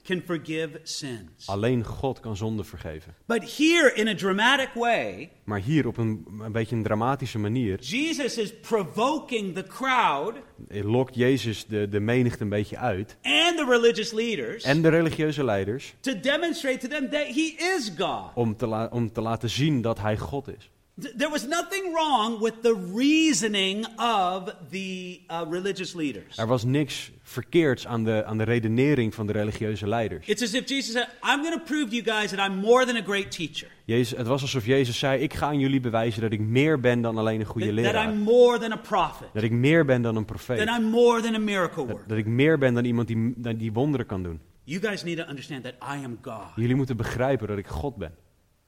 can forgive sins. Alleen God kan zonde vergeven. But here, in a dramatic way, Maar hier op een, een beetje een dramatische manier Jesus is provoking the crowd lokt Jezus de, de menigte een beetje uit. and the religious leaders En de religieuze leiders to demonstrate to them that he is God. om te, la- om te laten zien dat hij God is. Th- There was nothing wrong with the reasoning of the uh, religious leaders. Er was niks verkeerds aan de, aan de redenering van de religieuze leiders. It's as if Jesus said, I'm going to prove to you guys that I'm more than a great teacher. Jezus, het was alsof Jezus zei, ik ga aan jullie bewijzen dat ik meer ben dan alleen een goede That, that leraar. I'm more than a prophet. Dat ik meer ben dan een profeet. That I'm more than a miracle Dat, worker. dat ik meer ben dan iemand die die wonderen kan doen. You guys need to understand that I am God. Jullie moeten begrijpen dat ik God ben.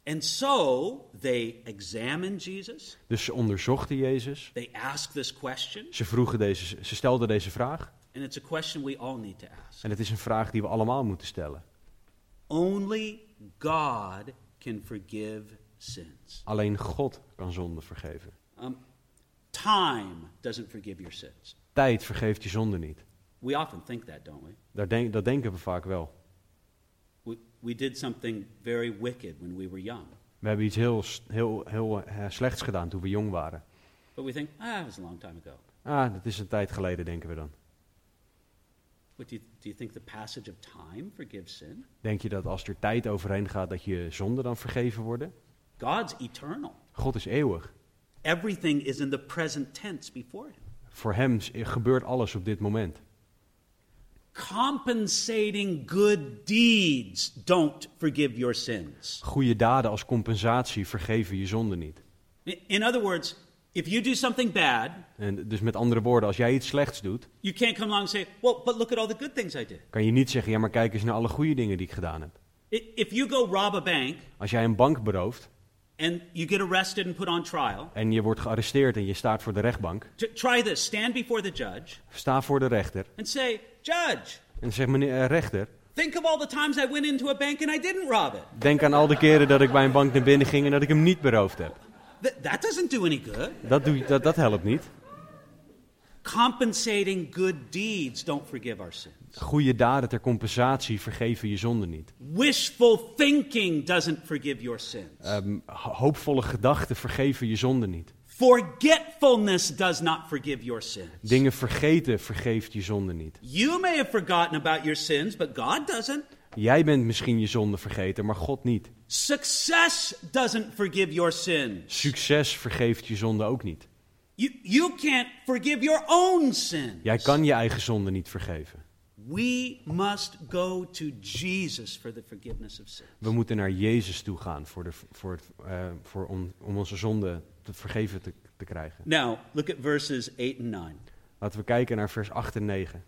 And so they examined Jesus. Dus ze onderzochten Jezus. They asked this question. Ze, vroegen deze, ze stelden deze vraag. And it's a question we all need to ask. En het is een vraag die we allemaal moeten stellen. Only God can forgive sins. Alleen God kan zonde vergeven. Um, time doesn't forgive your sins. Tijd vergeeft je zonde niet. We often think that, don't we? Daar denk, dat denken we vaak wel. We? Did something very wicked when we were young. We hebben iets heel, heel, heel eh, slechts gedaan toen we jong waren. But we think, ah, it was a long time ago. Ah, dat is een tijd geleden, denken we dan. Do, you, do you think the passage of time forgives sin? Denk je dat als er tijd overheen gaat, dat je zonde dan vergeven worden? God's eternal. God is eeuwig. Everything is in the present tense before Him. Voor hem gebeurt alles op dit moment. Compensating good deeds don't forgive your sins. Goede daden als compensatie vergeven je zonde niet. In other words, if you do something bad, En dus met andere woorden, als jij iets slechts doet, you can't come along and say, well, but look at all the good things I did. kan je niet zeggen, ja maar kijk eens naar alle goede dingen die ik gedaan heb. If you go rob a bank Als jij een bank berooft and you get arrested and put on trial, en je wordt gearresteerd en je staat voor de rechtbank, t- try this. Stand before the judge sta voor de rechter and say, Judge, en zeg meneer eh, rechter, think of all the times I went into a bank and I didn't rob it. denk aan al de keren dat ik bij een bank naar binnen ging en dat ik hem niet beroofd heb. Th- that doesn't do any good. Dat, doe, dat, dat helpt niet. Compensating good deeds don't forgive our sins. Goede daden ter compensatie vergeven je zonde niet. Wishful thinking doesn't forgive your sins. Ho- hoopvolle gedachten vergeven je zonde niet. Forgetfulness does not forgive your sins. Dingen vergeten vergeeft je zonde niet. You may have forgotten about your sins, but God doesn't. Jij bent misschien je zonde vergeten, maar God niet. Success doesn't forgive your sins. Succes vergeeft je zonde ook niet. You, you can't forgive your own sins. Jij kan je eigen zonde niet vergeven. We must go to Jesus for the forgiveness of sins. We moeten naar Jezus toe gaan voor de, voor het, eh, voor om, om onze zonde te vergeven te, te krijgen. Now, look at verses 8 and 9. Laten we kijken naar vers 8 en 9.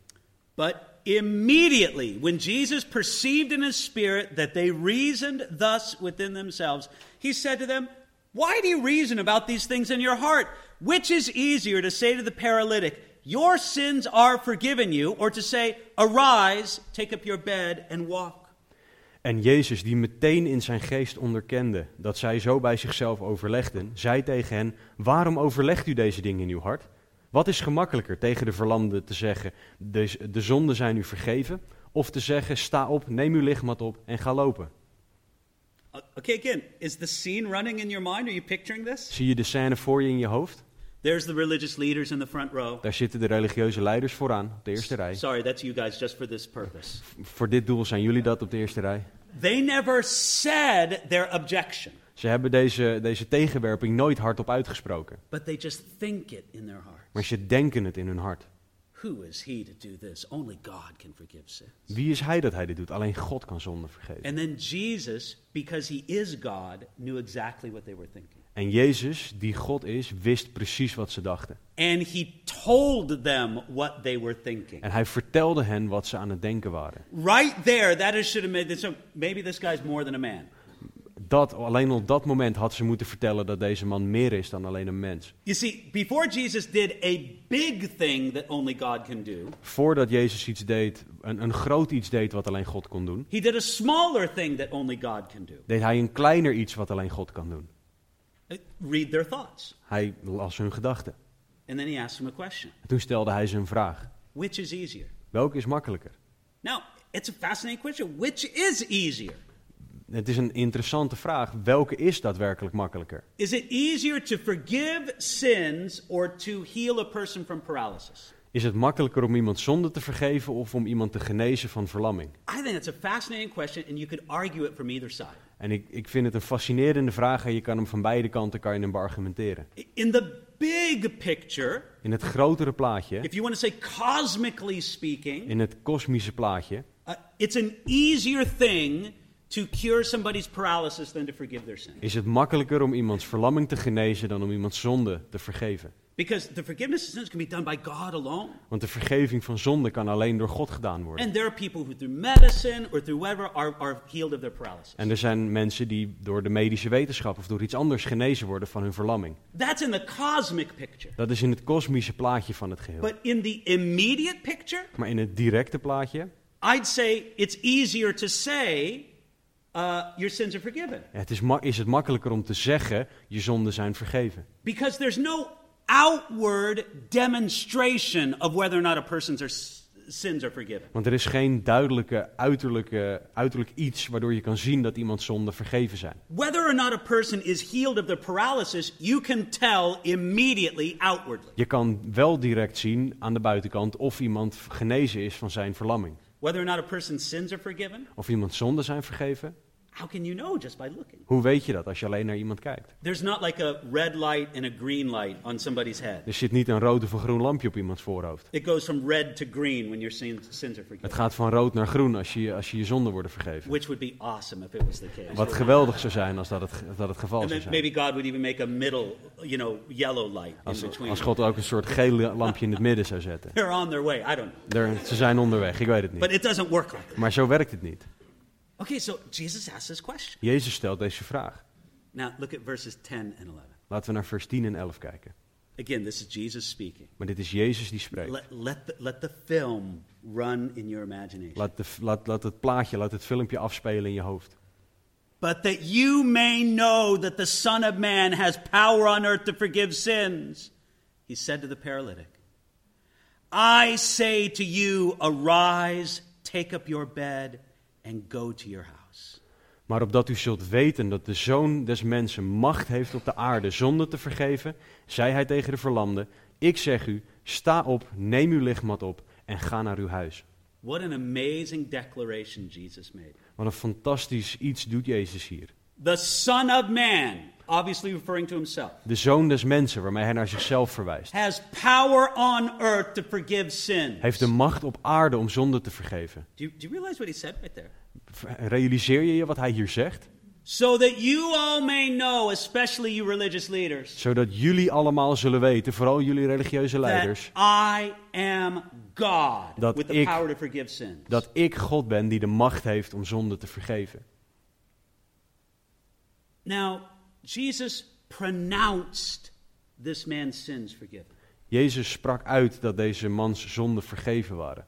But immediately, when Jesus perceived in his spirit that they reasoned thus within themselves, he said to them, Why do you reason about these things in your heart? Which is easier to say to the paralytic, Your sins are forgiven you, or to say, Arise, take up your bed, and walk? En Jezus, die meteen in zijn geest onderkende dat zij zo bij zichzelf overlegden, zei tegen hen: Waarom overlegt u deze dingen in uw hart? Wat is gemakkelijker tegen de verlamde te zeggen: De, de zonden zijn u vergeven? Of te zeggen: Sta op, neem uw lichtmat op en ga lopen? Okay, again, is the scene running in your mind? Are you picturing this? Zie je de scène voor je in je hoofd? There's the religious leaders in the front row. Daar zitten de religieuze leiders vooraan, op de eerste rij. Sorry, that's you guys just for this purpose. Voor dit doel zijn jullie dat op de eerste rij. They never said their objection, Ze hebben deze, deze tegenwerping nooit hardop uitgesproken, but they just think it in their heart. maar ze denken het in hun hart. Who is he to do this? Only God can forgive sins. Wie is hij dat hij dit doet? Alleen God kan zonde vergeven. And then Jesus, because he is God, knew exactly what they were thinking. En Jezus, die God is, wist precies wat ze dachten. And he told them what they were thinking. En hij vertelde hen wat ze aan het denken waren. Right there, that is should have made this. So maybe this guy's more than a man. Dat, alleen op dat moment had ze moeten vertellen dat deze man meer is dan alleen een mens. You see, before Jesus did a big thing that only God can do, Voordat Jezus iets deed, een, een groot iets deed wat alleen God kon doen, he did a smaller thing that only God can do. deed hij een kleiner iets wat alleen God kan doen. Uh, Read their thoughts. Hij las hun gedachten. And then he asked them a question En toen stelde hij ze een vraag. Which is easier? Welke is makkelijker? Now, it's a fascinating question. Which is easier? Het is een interessante vraag. Welke is daadwerkelijk makkelijker? Is it easier to forgive sins or to heal a person from paralysis? Is het makkelijker om iemand zonde te vergeven of om iemand te genezen van verlamming? I think it's a fascinating question, and you could argue it from either side. En ik, ik vind het een fascinerende vraag en je kan hem van beide kanten kan je hem beargumenteren. In the big picture, In het grotere plaatje, if you want to say cosmically speaking, in het kosmische plaatje, uh, it's an easier thing to cure somebody's paralysis than to forgive their sin. is het makkelijker om iemands verlamming te genezen dan om iemands zonde te vergeven. Because the forgiveness of sins can be done by God alone. Want de vergeving van zonde kan alleen door God gedaan worden. And there are people who through medicine or through whatever are, are healed of their paralysis. En er zijn mensen die door de medische wetenschap of door iets anders genezen worden van hun verlamming. That's in the cosmic picture. Dat is in het kosmische plaatje van het geheel. But in the immediate picture, Maar in het directe plaatje, I'd say it's easier to say uh, your sins are forgiven. het is, is het makkelijker om te zeggen, je zonden zijn vergeven. Because there's no outward demonstration of whether or not a person's are, sins are forgiven. Want er is geen duidelijke uiterlijke, uiterlijk iets waardoor je kan zien dat iemands zonden vergeven zijn. Whether or not a person is healed of their paralysis, you can tell immediately outwardly. Je kan wel direct zien aan de buitenkant of iemand genezen is van zijn verlamming. Whether or not a person's sins are forgiven, Of iemands zonden zijn vergeven. How can you know just by looking? Hoe weet je dat als je alleen naar iemand kijkt? There's not like a red light and a green light on somebody's head. Er zit niet een rood of een groen lampje op iemands voorhoofd. It goes from red to green when your sins, sins are forgiven. Het gaat van rood naar groen als je als je, je zonden worden vergeven. Which would be awesome if it was the case. Wat geweldig zou zijn als dat het, als dat het geval And zou then zijn. maybe God would even make a middle, you know, yellow light in Als, between. als God ook een soort geel lampje in het midden zou zetten. They're on their way. I don't know. Er- ze zijn onderweg, ik weet het But niet. it doesn't work like that. Maar zo werkt het niet. Okay, so Jesus asks this question. Jezus stelt deze vraag. Now look at verses 10 and 11. Laten we naar vers 10 en 11 kijken. Again, this is Jesus speaking. Maar dit is Jezus die spreekt. Let, let, the, let the film run in your imagination. Laat, de, laat, laat het plaatje, laat het filmpje afspelen in je hoofd. But that you may know that the Son of Man has power on earth to forgive sins, he said to the paralytic, I say to you, arise, take up your bed, and go to your house. Maar opdat u zult weten dat de Zoon des Mensen macht heeft op de aarde zonde te vergeven, zei hij tegen de verlamde, ik zeg u, sta op, neem uw lichtmat op en ga naar uw huis. What an amazing declaration Jesus made. Wat een fantastisch iets doet Jezus hier. The Son of Man, obviously referring to himself, De zoon des mensen, waarmee hij naar zichzelf verwijst, has power on earth to forgive sins. heeft de macht op aarde om zonde te vergeven. Do you, do you realize what he said right there? Realiseer je je wat hij hier zegt? So that you all may know, especially you religious leaders, Zodat jullie allemaal zullen weten, vooral jullie religieuze that leiders, I am God Dat with the ik- power to forgive sins. dat ik God ben die de macht heeft om zonde te vergeven. Now, Jesus pronounced this man's sins forgiven. Jezus sprak uit dat deze mans zonden vergeven waren.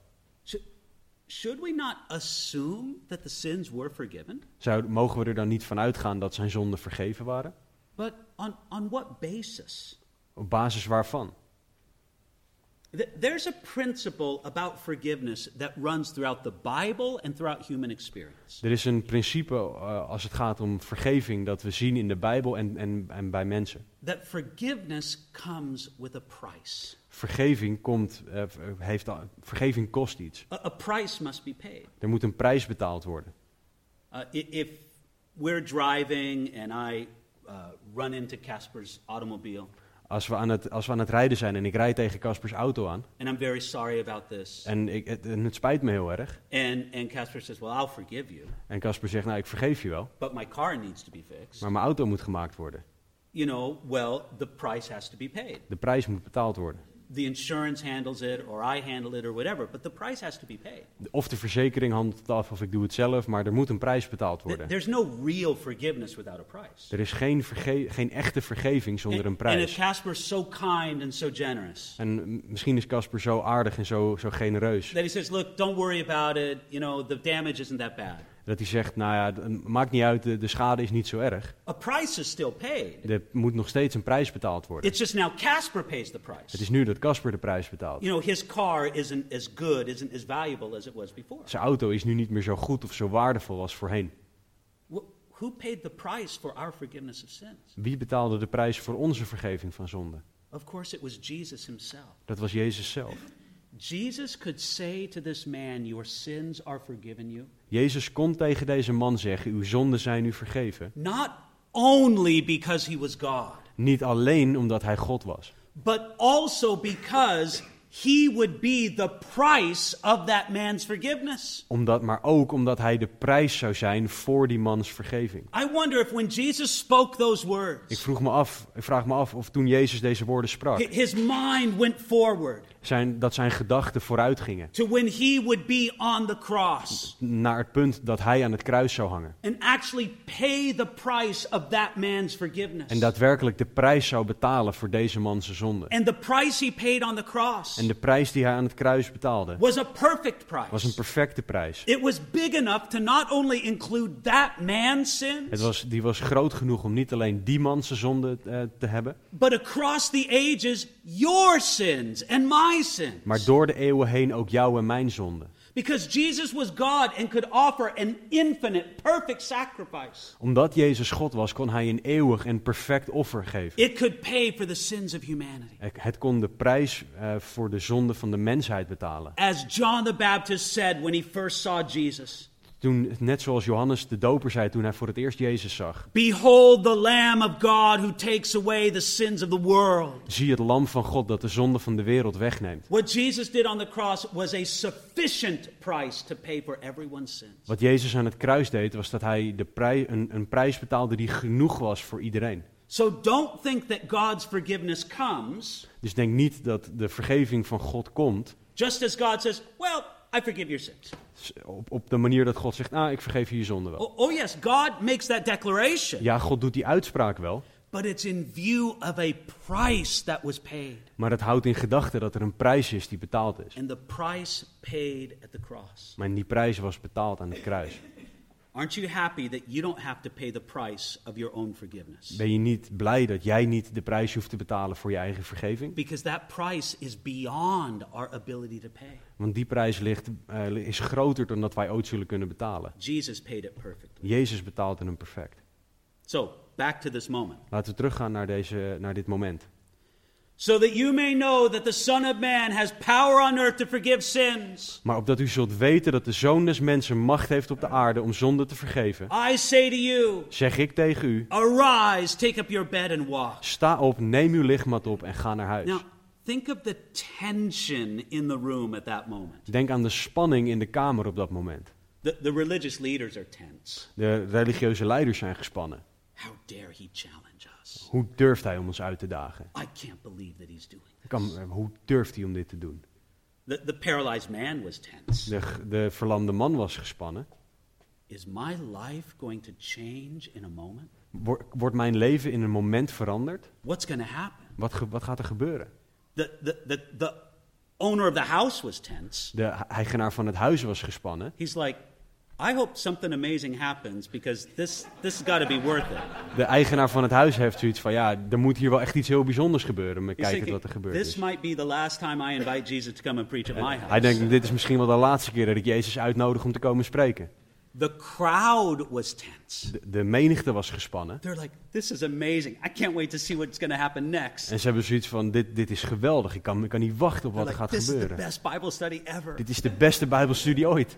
Should, we not assume that the sins were forgiven? Zou, mogen we er dan niet van uitgaan dat zijn zonden vergeven waren? But on, on what basis? Op basis waarvan? Th- There's a principle about forgiveness that runs throughout the Bible and throughout human experience. Er is een principe eh, als het gaat om vergeving dat we zien in de Bijbel en, en, en bij mensen. That forgiveness comes with a price. Vergeving, komt, eh, heeft, vergeving kost iets. A, a price must be paid. Er moet een prijs betaald worden. Uh, if we're driving and I uh, run into Casper's automobile, Als we, aan het, als we aan het rijden zijn en ik rijd tegen Caspers auto aan and I'm very sorry about this, en, ik, het, en het spijt me heel erg. and, and Casper says, Well, I'll forgive you, En Casper zegt, nou ik vergeef je wel, but my car needs to be fixed, maar mijn auto moet gemaakt worden. you know, well, the price has to be paid. De prijs moet betaald worden. The insurance handles it, or I handle it, or whatever, but the price has to be paid. Of de verzekering handelt het af of ik doe het zelf, maar er moet een prijs betaald worden. There's no real forgiveness without a price. Er is geen, geen echte vergeving zonder een And, and prijs. Casper's so kind and so generous En misschien is Casper zo aardig en zo, zo genereus. that he says, Look, don't worry about it, you know, the damage isn't that bad. Dat hij zegt, nou ja, maakt niet uit, de, de schade is niet zo erg. A price is still paid. Er moet nog steeds een prijs betaald worden. It's just now Casper pays the price. Het is nu dat Casper de prijs betaalt. You know, his car isn't as good, isn't as valuable as it was before. Zijn auto is nu niet meer zo goed of zo waardevol als voorheen. Wh- Who paid the price for our forgiveness of sins? Wie betaalde de prijs voor onze vergeving van zonde? Of course, it was Jesus himself. Dat was Jezus zelf. Jesus could say to this man, Your sins are forgiven you, Jezus kon tegen deze man zeggen, uw zonden zijn u vergeven. not only because he was God, Niet alleen omdat hij God was, but also because he would be the price of that man's forgiveness. omdat, maar ook omdat hij de prijs zou zijn voor die mans vergeving. I wonder if when Jesus spoke those Ik, words, vroeg me af, ik vraag me af of toen Jezus deze woorden sprak, hi- his mind went forward zijn, dat zijn gedachten vooruit gingen. to when he would be on the cross Naar het punt dat hij aan het kruis zou hangen. and actually pay the price of that man's forgiveness. En daadwerkelijk de prijs zou betalen voor deze man zijn zonde. And the price he paid on the cross En de prijs die hij aan het kruis betaalde, was a perfect was een price. perfecte prijs. It was big enough to not only include that man's Het sins, was, die was groot genoeg om niet alleen die man zijn zonde eh, te hebben, but across the ages, your sins and my sins. maar door de eeuwen heen ook jouw en mijn zonde. Because Jesus was God and could offer an infinite, perfect sacrifice. Omdat Jezus God was, kon hij een eeuwig en perfect offer geven. It could pay for the sins of humanity. Het kon de prijs eh, voor de zonde van de mensheid betalen. As John the Baptist said when he first saw Jesus Toen, net zoals Johannes de doper zei toen hij voor het eerst Jezus zag. Behold the Lamb of God who takes away the sins of the world. Zie het lam van God dat de zonde van de wereld wegneemt. What Jesus did on the cross was a sufficient price to pay for everyone's sins. Wat Jezus aan het kruis deed, was dat hij de prij, een, een prijs betaalde die genoeg was voor iedereen. So don't think that God's forgiveness comes Dus denk niet dat de vergeving van God komt just as God says, Well, I forgive your sins. op, op de manier dat God zegt, nou, ik vergeef je je zonde wel. Oh, oh yes, God makes that declaration, Ja, God doet die uitspraak wel, but it's in view of a price that was paid. maar het houdt in gedachten dat er een prijs is die betaald is. And the price paid at the cross. Maar die prijs was betaald aan het kruis. Aren't you happy that you don't have to pay the price of your own forgiveness? Ben je niet blij dat jij niet de prijs hoeft te betalen voor je eigen vergeving? Because that price is beyond our ability to pay. Want die prijs ligt, eh, is groter dan dat wij ooit zullen kunnen betalen. Jesus paid it perfectly. Jezus betaalt hem perfect. So, back to this moment. Laten we teruggaan naar, deze, naar dit moment. so that you may know that the Son of Man has power on earth to forgive sins. Maar opdat u zult weten dat de Zoon des Mensen macht heeft op de aarde om zonde te vergeven, I say to you, zeg ik tegen u, arise, take up your bed and walk. sta op, neem uw lichtmat op en ga naar huis. Now, think of the tension in the room at that moment. Denk aan de spanning in de kamer op dat moment. The, the religious leaders are tense. De religieuze leiders zijn gespannen. How dare he challenge us? Hoe durft hij om ons uit te dagen? I can't believe that he's doing this. Kan, hoe durft hij om dit te doen? The, the paralyzed man was tense. De, de verlamde man was gespannen. Is my life going to change in a moment? Wor- Wordt mijn leven in een moment veranderd? What's going to happen? Wat, wat gaat er gebeuren? The, the, the, the owner of the house was tense. De eigenaar van het huis was gespannen. He's like, I hope something amazing happens because this, this has got to be worth it. De eigenaar van het huis heeft zoiets van, ja, er moet hier wel echt iets heel bijzonders gebeuren. He's kijken thinking, wat er gebeurd this is. might be the last time I invite Jesus to come and preach at my Hij house. denkt, dit is misschien wel de laatste keer dat ik Jezus uitnodig om te komen spreken. The crowd was tense. De, de menigte was gespannen. They're like, this is amazing. I can't wait to see what's going to happen next. En ze hebben zoiets van, dit, dit is geweldig. Ik kan, ik kan niet wachten op wat They're er like, gaat this is the gebeuren. best Bible study ever. Dit is de beste bijbelstudie ooit.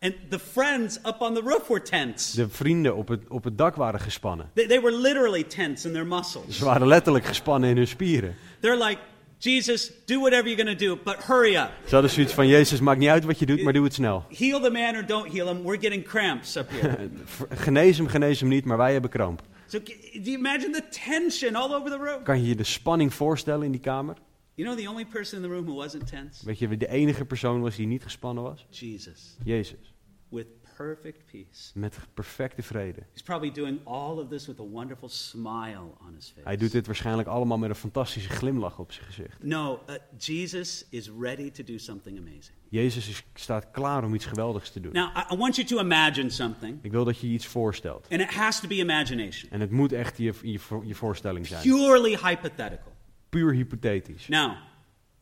And the friends up on the roof were tense. De vrienden op het, op het dak waren gespannen. They, they were literally tense in their muscles. Ze waren letterlijk gespannen in hun spieren. They're like, Jesus, do whatever you're going to do, but hurry up. Ze hadden zoiets van, Jezus, maakt niet uit wat je doet, maar doe het snel. Heal the man or don't heal him. We're getting cramps up here. Genees hem, genees hem niet, maar wij hebben kramp. so, do you imagine the tension all over the room? Kan je je de spanning voorstellen in die kamer? You know, the only person in the room who wasn't tense? Weet je de enige persoon was die niet gespannen was? Jesus, Jezus. with perfect peace. Met perfecte vrede. He's probably doing all of this with a wonderful smile on his face. Hij doet dit waarschijnlijk allemaal met een fantastische glimlach op zijn gezicht. No, uh, Jesus is ready to do something amazing. Jezus is, staat klaar om iets geweldigs te doen. Now, I, want you to imagine something, Ik wil dat je iets voorstelt. and it has to be imagination, En het moet echt je, je, je voorstelling zijn. purely hypothetical. Puur hypothetisch. Now,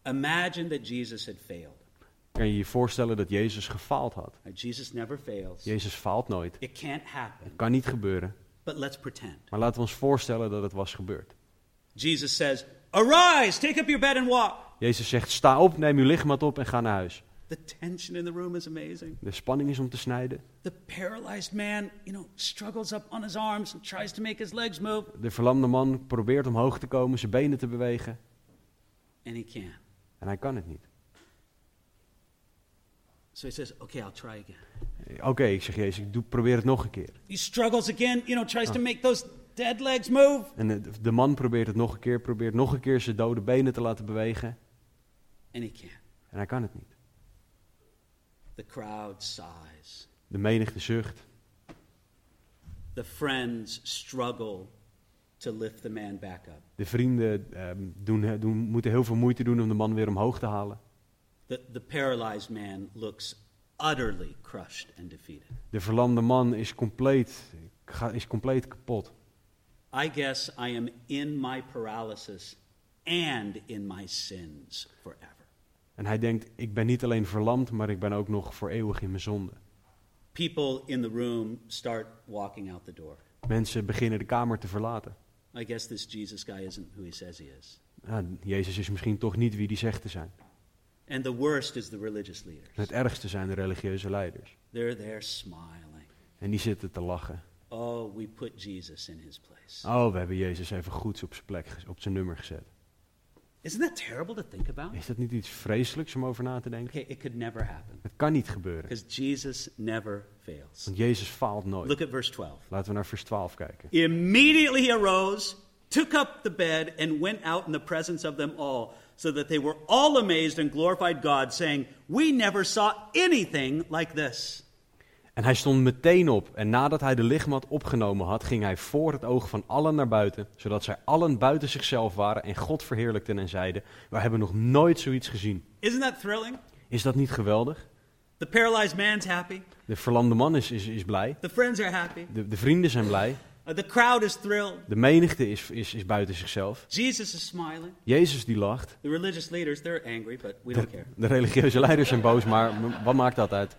imagine that Jesus had failed. Kan je je voorstellen dat Jezus gefaald had? Jesus never fails. Jezus faalt nooit. It can't happen, Kan niet gebeuren. but let's pretend. Maar laten we ons voorstellen dat het was gebeurd. Jesus says, Arise, take up your bed and walk. Jezus zegt, sta op, neem uw lichtmat op en ga naar huis. The tension in the room is amazing. De spanning is om te snijden. The paralyzed man, you know, struggles up on his arms and tries to make his legs move, De verlamde man probeert omhoog te komen, zijn benen te bewegen. and he can't. En hij kan het niet. So he says, Okay, I'll try again. Oké, ik zeg Jezus, ik doe, probeer het nog een keer. He struggles again, you know, tries to make those dead legs move, En de, de man probeert het nog een keer, probeert nog een keer zijn dode benen te laten bewegen. and he can't. En hij kan het niet. The crowd sighs. De menigte zucht. The friends struggle to lift the man back up. De vrienden ehm, doen, doen, moeten heel veel moeite doen om de man weer omhoog te halen. The, the paralyzed man looks utterly crushed and defeated. De verlamde man is compleet, is compleet kapot. I guess I am in my paralysis and in my sins forever. En hij denkt, ik ben niet alleen verlamd, maar ik ben ook nog voor eeuwig in mijn zonde. People in the room start walking out the door. Mensen beginnen de kamer te verlaten. I guess this Jesus guy isn't who he says he is. Ja, Jezus is misschien toch niet wie die zegt te zijn. And the worst is the religious leaders. het ergste zijn de religieuze leiders. They're there smiling. En die zitten te lachen. Oh, we put Jesus in his place. Oh, we hebben Jezus even goed op zijn plek, op zijn nummer gezet. Isn't that terrible to think about? Is dat niet iets vreselijks om over na te denken? Okay, it could never happen Het kan niet gebeuren. because Jesus never fails. Want Jezus faalt nooit. Look at verse 12. Laten we naar vers 12 kijken. Immediately he arose, took up the bed, and went out in the presence of them all, so that they were all amazed and glorified God, saying, We never saw anything like this. En hij stond meteen op en nadat hij de lichtmat opgenomen had, ging hij voor het oog van allen naar buiten, zodat zij allen buiten zichzelf waren en God verheerlijkten en zeiden, we hebben nog nooit zoiets gezien. Isn't that thrilling? Is dat niet geweldig? The paralyzed man's happy, De verlamde man is, is, is blij, the friends are happy, de, de vrienden zijn blij, the crowd is thrilled, de menigte is, is, is buiten zichzelf, Jesus is smiling. Jezus die lacht, The religious leaders, they're angry, but we de, don't care. de religieuze leiders zijn boos, maar wat maakt dat uit?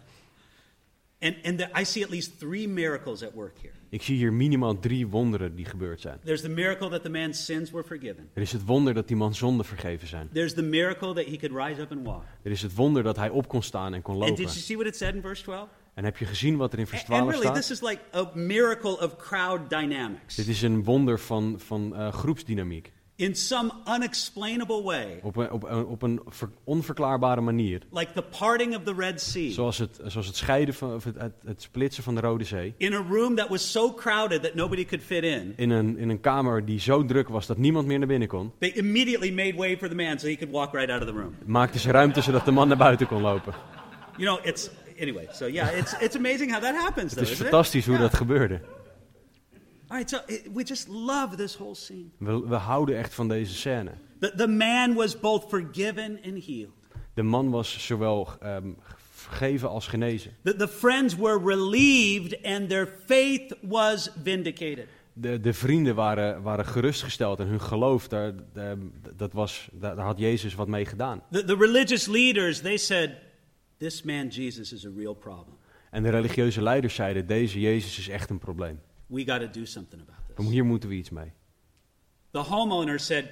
And, and the, I see at least three miracles at work here. Ik zie hier minimaal drie wonderen die gebeurd zijn. There's the miracle that the man's sins were forgiven. Er is het wonder dat die man zonden vergeven zijn. There's the miracle that he could rise up and walk. Er is het wonder dat hij op kon staan en kon And did lopen. you see what it said in verse 12? En heb je gezien wat er in vers And, and 12 really, staat? this is like a miracle of crowd dynamics. Dit is een wonder van, van eh, groepsdynamiek. In some unexplainable way, Op een, op een, op een ver- onverklaarbare manier. like the parting of the Red Sea, Zoals het, zoals het scheiden van of het, het, het splitsen van de Rode Zee. in a room that was so crowded that nobody could fit in, In een, in een kamer die zo druk was dat niemand meer naar binnen kon. they immediately made way for the man so he could walk right out of the room. Maakten ze ruimte zodat de man naar buiten kon lopen. You know, it's anyway. So yeah, it's it's amazing how that happens, Het though. is isn't it? fantastisch hoe Yeah. dat gebeurde. All right, so it, we just love this whole scene. We, we houden echt van deze scène. The, the man was both forgiven and healed. De man was zowel ehm, vergeven als genezen. The, the friends were relieved and their faith was vindicated. De, de vrienden waren, waren gerustgesteld en hun geloof, daar, ehm, dat was, daar, daar had Jezus wat mee gedaan. The, the religious leaders, they said, this man Jesus is a real problem. En de religieuze leiders zeiden, deze Jezus is echt een probleem. We got to do something about this. Hier moeten we iets mee. The homeowner said,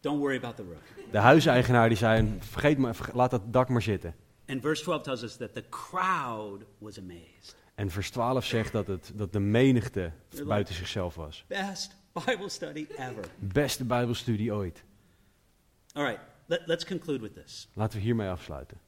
don't worry about the roof. De huiseigenaar die zei, vergeet maar, laat dat dak maar zitten. And verse 12 tells us that the crowd was amazed. En vers 12 zegt dat, het, dat de menigte buiten zichzelf was. Best Bible study ever. Beste bijbelstudie ooit. All right, let, let's conclude with this. Laten we hiermee afsluiten.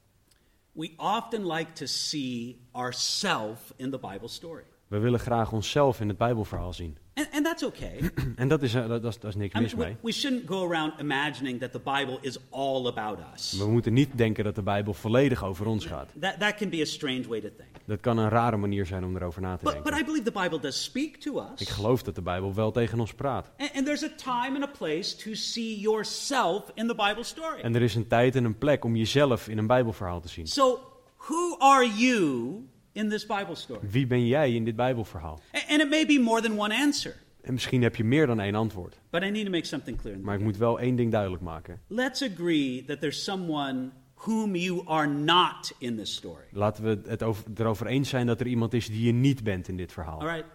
We often like to see ourself in the Bible story. We willen graag onszelf in het Bijbelverhaal zien. And, and that's okay. En dat is, eh, dat, dat dat is niks I mis mean, mee. we, we shouldn't go around imagining that the Bible is all about us. We moeten niet denken dat de Bijbel volledig over ons gaat. That, that can be a strange way to think. Dat kan een rare manier zijn om erover na te But, but I denken. believe the Bible does speak to Ik us. geloof dat de Bijbel wel tegen ons praat. And, and there's a time and a place to see yourself in the Bible story. En er is een tijd en een plek om jezelf in een Bijbelverhaal te zien. So, who are you in this Bible story? Wie ben jij in dit Bijbelverhaal? And it may be more than one answer, En misschien heb je meer dan één antwoord. but I need to make something clear. Maar ik moet wel één ding duidelijk maken. Let's agree that there's someone whom you are not in this story. Laten we het over, erover eens zijn dat er iemand is die je niet bent in dit verhaal. All right?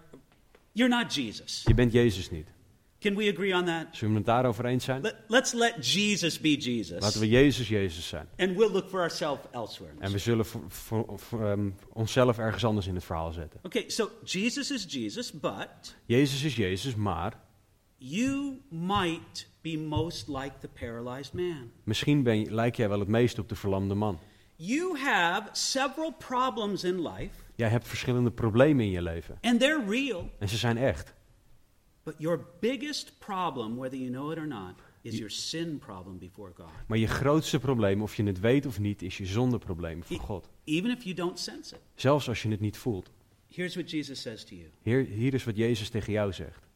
You're not Jesus. Je bent Jezus niet. Can we agree on that? Zullen we het daarover eens zijn? Let, let's let Jesus be Jesus. Laten we Jezus Jezus zijn. And we'll look for ourselves elsewhere. En we zullen voor, voor- voor, ehm, onszelf ergens anders in het verhaal zetten. Okay, so Jesus is Jesus, but Jezus is Jezus, maar you might be most like the paralyzed man. misschien ben je, lijk jij wel het meest op de verlamde man. You have several problems in life, Jij hebt verschillende problemen in je leven. and they're real. En ze zijn echt. But your biggest problem, whether you know it or not, is your sin problem before God. Maar je grootste probleem, of je het weet of niet, is je zondeprobleem voor E- God. Even if you don't sense it. Zelfs als je het niet voelt. Here's what Jesus says to you Hier, hier is wat Jezus tegen jou zegt.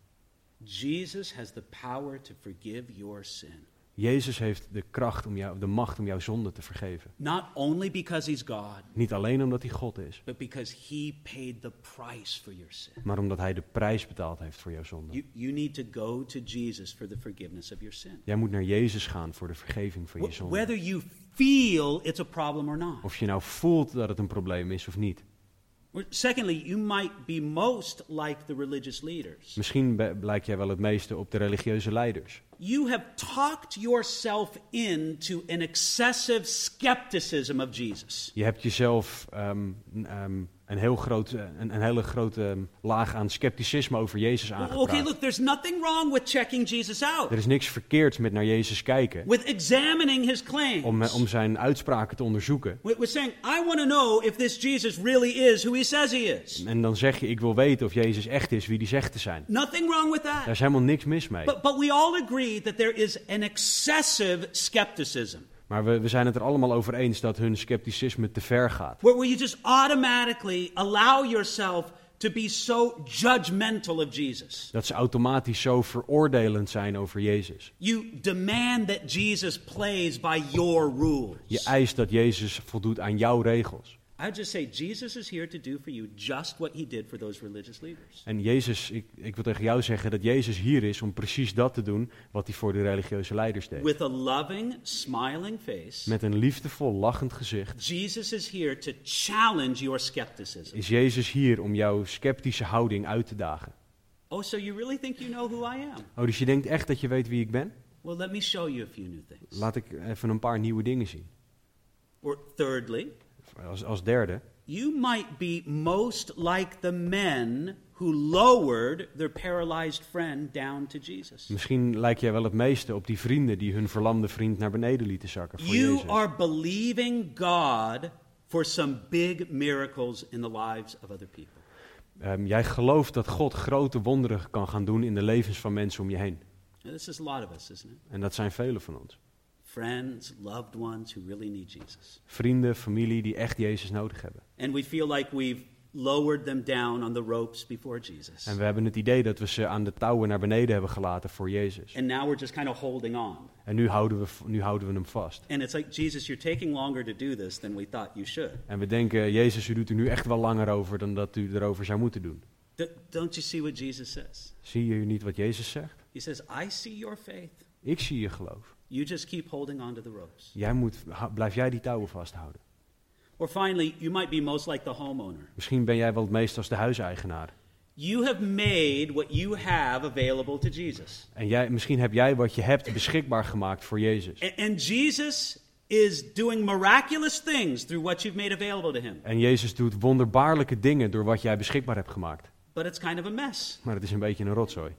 Jesus has the power to forgive your sin. Jezus heeft de kracht om jou, de macht om jouw zonde te vergeven. Not only because he's God, Niet alleen omdat hij God is, but because he paid the price for your sin. maar omdat hij de prijs betaald heeft voor jouw zonde. You, you need to go to Jesus for the forgiveness of your sin. Jij moet naar Jezus gaan voor de vergeving van je zonde. Whether you feel it's a problem or not. Of je nou voelt dat het een probleem is of niet. Secondly, you might be most like the religious leaders. Misschien be- lijk jij wel het meeste op de religieuze leiders. You have talked yourself into an excessive skepticism of Jesus. Je hebt jezelf n- ehm, een, heel groot, eh, een, een hele grote ehm, laag aan scepticisme over Jezus Okay, aangepraat. look, there's nothing wrong with checking Jesus out, Er is niks verkeerds met naar Jezus kijken. with examining his claims. Om, eh, om zijn uitspraken te onderzoeken. with, with saying, I want to know if this Jesus really is who he says he is. En dan zeg je, ik wil weten of Jezus echt is wie hij zegt te zijn. Nothing wrong with Daar that. is helemaal niks mis mee. But, but we all agree that there is an excessive skepticism Maar we, we zijn het er allemaal over eens dat hun scepticisme te ver gaat. where, you just automatically allow yourself to be so judgmental of Jesus. Dat ze automatisch zo veroordelend zijn over Jezus. You demand that Jesus plays by your rules. Je eist dat Jezus voldoet aan jouw regels. I just say Jesus is here to do for you just what he did for those religious leaders. En Jezus, ik, ik wil tegen jou zeggen dat Jezus hier is om precies dat te doen wat hij voor de religieuze leiders deed. With a loving, smiling face, Met een liefdevol, lachend gezicht Jesus is here to challenge your skepticism. is Jezus hier om jouw sceptische houding uit te dagen. Oh, so you really think you know who I am? Oh, dus je denkt echt dat je weet wie ik ben? Well, let me show you a few new things. Laat ik even een paar nieuwe dingen zien. Or thirdly, Als, als derde, you might be most like the men who lowered their paralyzed friend down to Jesus. misschien lijk jij wel het meeste op die vrienden die hun verlamde vriend naar beneden lieten zakken voor You Jezus. are believing God for some big miracles in the lives of other people. Ehm, jij gelooft dat God grote wonderen kan gaan doen in de levens van mensen om je heen. This is a lot of us, isn't it? En dat zijn velen van ons. Friends, loved ones who really need Jesus. Vrienden, familie die echt Jezus nodig hebben. And we feel like we've lowered them down on the ropes before Jesus. En we hebben het idee dat we ze aan de touwen naar beneden hebben gelaten voor Jezus. And now we're just kind of holding on. En nu houden we, nu houden we hem vast. And it's like, Jesus, you're taking longer to do this than we thought you should. En we denken, Jezus, u doet er nu echt wel langer over dan dat u erover zou moeten doen. D- don't you see what Jesus says? Zie je niet wat Jezus zegt? He says, I see your faith. Ik zie je geloof. You just keep holding on to the ropes. Jij moet, ha- blijf jij die touwen vasthouden. Or finally, you might be most like the homeowner. Misschien ben jij wel het meest als de huiseigenaar. You have made what you have available to Jesus. En jij, misschien heb jij wat je hebt beschikbaar gemaakt voor Jezus. A- And Jesus is doing miraculous things through what you've made available to him. En Jezus doet wonderbaarlijke dingen door wat jij beschikbaar hebt gemaakt. But it's kind of a mess. Maar het is een beetje een rotzooi.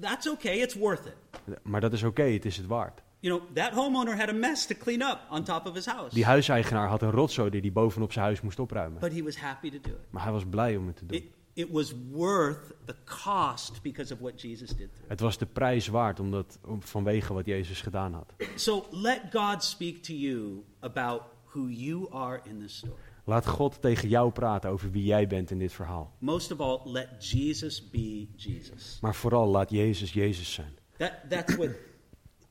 That's okay, it's worth it. Maar dat is oké, het is het waard. You know, that homeowner had a mess to clean up on top of his house. Die huiseigenaar had een rotzooi die hij bovenop zijn huis moest opruimen. But he was happy to do it. Maar hij was blij om het te doen. It, it was worth the cost because of what Jesus did Het was de prijs waard omdat, om, vanwege wat Jezus gedaan had. So let God speak to you about who you are in this story. Laat God tegen jou praten over wie jij bent in dit verhaal. Most of all, let Jesus be Jesus. Maar vooral laat Jezus Jezus zijn. That, that's what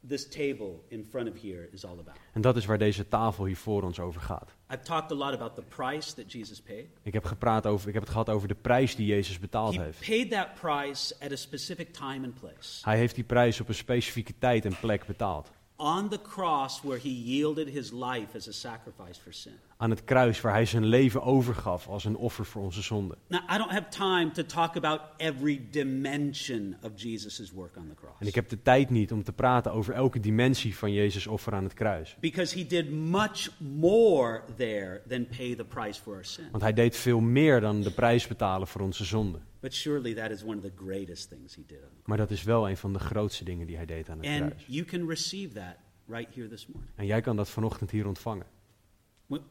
this table in front of here is all about. En dat is waar deze tafel hier voor ons over gaat. I've talked a lot about the price that Jesus paid. Ik heb, gepraat over, ik heb het gehad over de prijs die Jezus betaald He heeft. paid that price at a specific time and place. Hij heeft die prijs op een specifieke tijd en plek betaald. On the cross, where he yielded his life as a sacrifice for sin. Aan het kruis waar hij zijn leven overgaf als een offer voor onze zonde. Now, I don't have time to talk about every dimension of Jesus' work on the cross. En ik heb de tijd niet om te praten over elke dimensie van Jezus offer aan het kruis. Because he did much more there than pay the price for our sin. Want hij deed veel meer dan de prijs betalen voor onze zonde. But surely that is one of the greatest things he did. on the Maar dat is wel een van de grootste dingen die hij deed aan het And kruis. you can receive that right here this morning. En jij kan dat vanochtend hier ontvangen.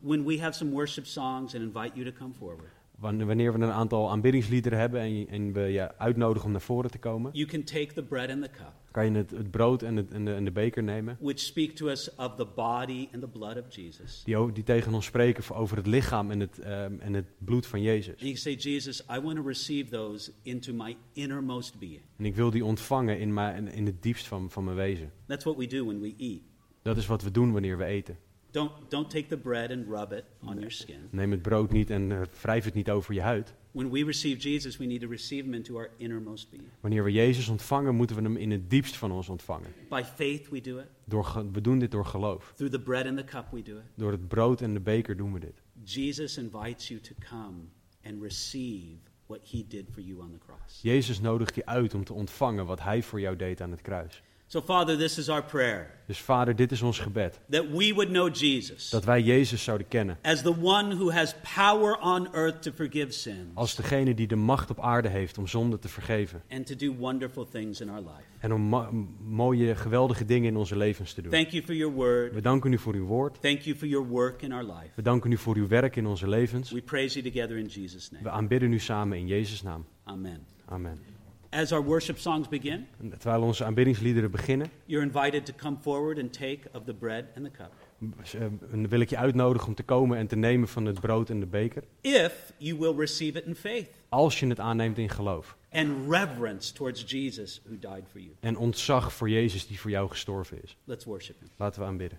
When- we have some worship songs and invite you to come forward, Wanneer we een aantal aanbiddingsliederen hebben en, en we je uitnodigen om naar voren te komen, you can take the bread and the cup, kan je het, het brood en, het, en, de, en de beker nemen. which speak to us of the body and the blood of Jesus. Die, die tegen ons spreken over het lichaam en het, ehm, en het bloed van Jezus. And you say, Jesus, I want to receive those into my innermost being. En ik wil die ontvangen in, mijn, in het diepst van, van mijn wezen. That's what we do when we eat. Dat is wat we doen wanneer we eten. Don't, don't take the bread and rub it on your skin. Neem het brood niet en eh, wrijf het niet over je huid. When we receive Jesus, we need to receive him into our innermost being. Wanneer we Jezus ontvangen, moeten we hem in het diepst van ons ontvangen. By faith, we do it. Door, we doen dit door geloof. Through the bread and the cup, we do it. Door het brood en de beker doen we dit. Jesus invites you to come and receive what he did for you on the cross. Jezus nodigt je uit om te ontvangen wat hij voor jou deed aan het kruis. So, Father, this is our prayer Dus vader, dit is ons gebed. that we would know Jesus Dat wij Jezus zouden kennen. as the one who has power on earth to forgive sin Als degene die de macht op aarde heeft om zonde te vergeven. and to do wonderful things in our life. En om mooie, geweldige dingen in onze levens te doen. Thank you for your word. We danken u voor uw woord. Thank you for your work in our life. We danken u voor uw werk in onze levens. We praise you together in Jesus' We name. aanbidden u samen in Jezus' naam. Amen. Amen. As our worship songs begin, En terwijl onze aanbiddingsliederen beginnen, you're invited to come forward and take of the bread and the cup. eh, wil ik je uitnodigen om te komen en te nemen van het brood en de beker. If you will receive it in faith Als je het aanneemt in geloof. and reverence towards Jesus who died for you. En ontzag voor Jezus die voor jou gestorven is. Let's worship him. Laten we aanbidden.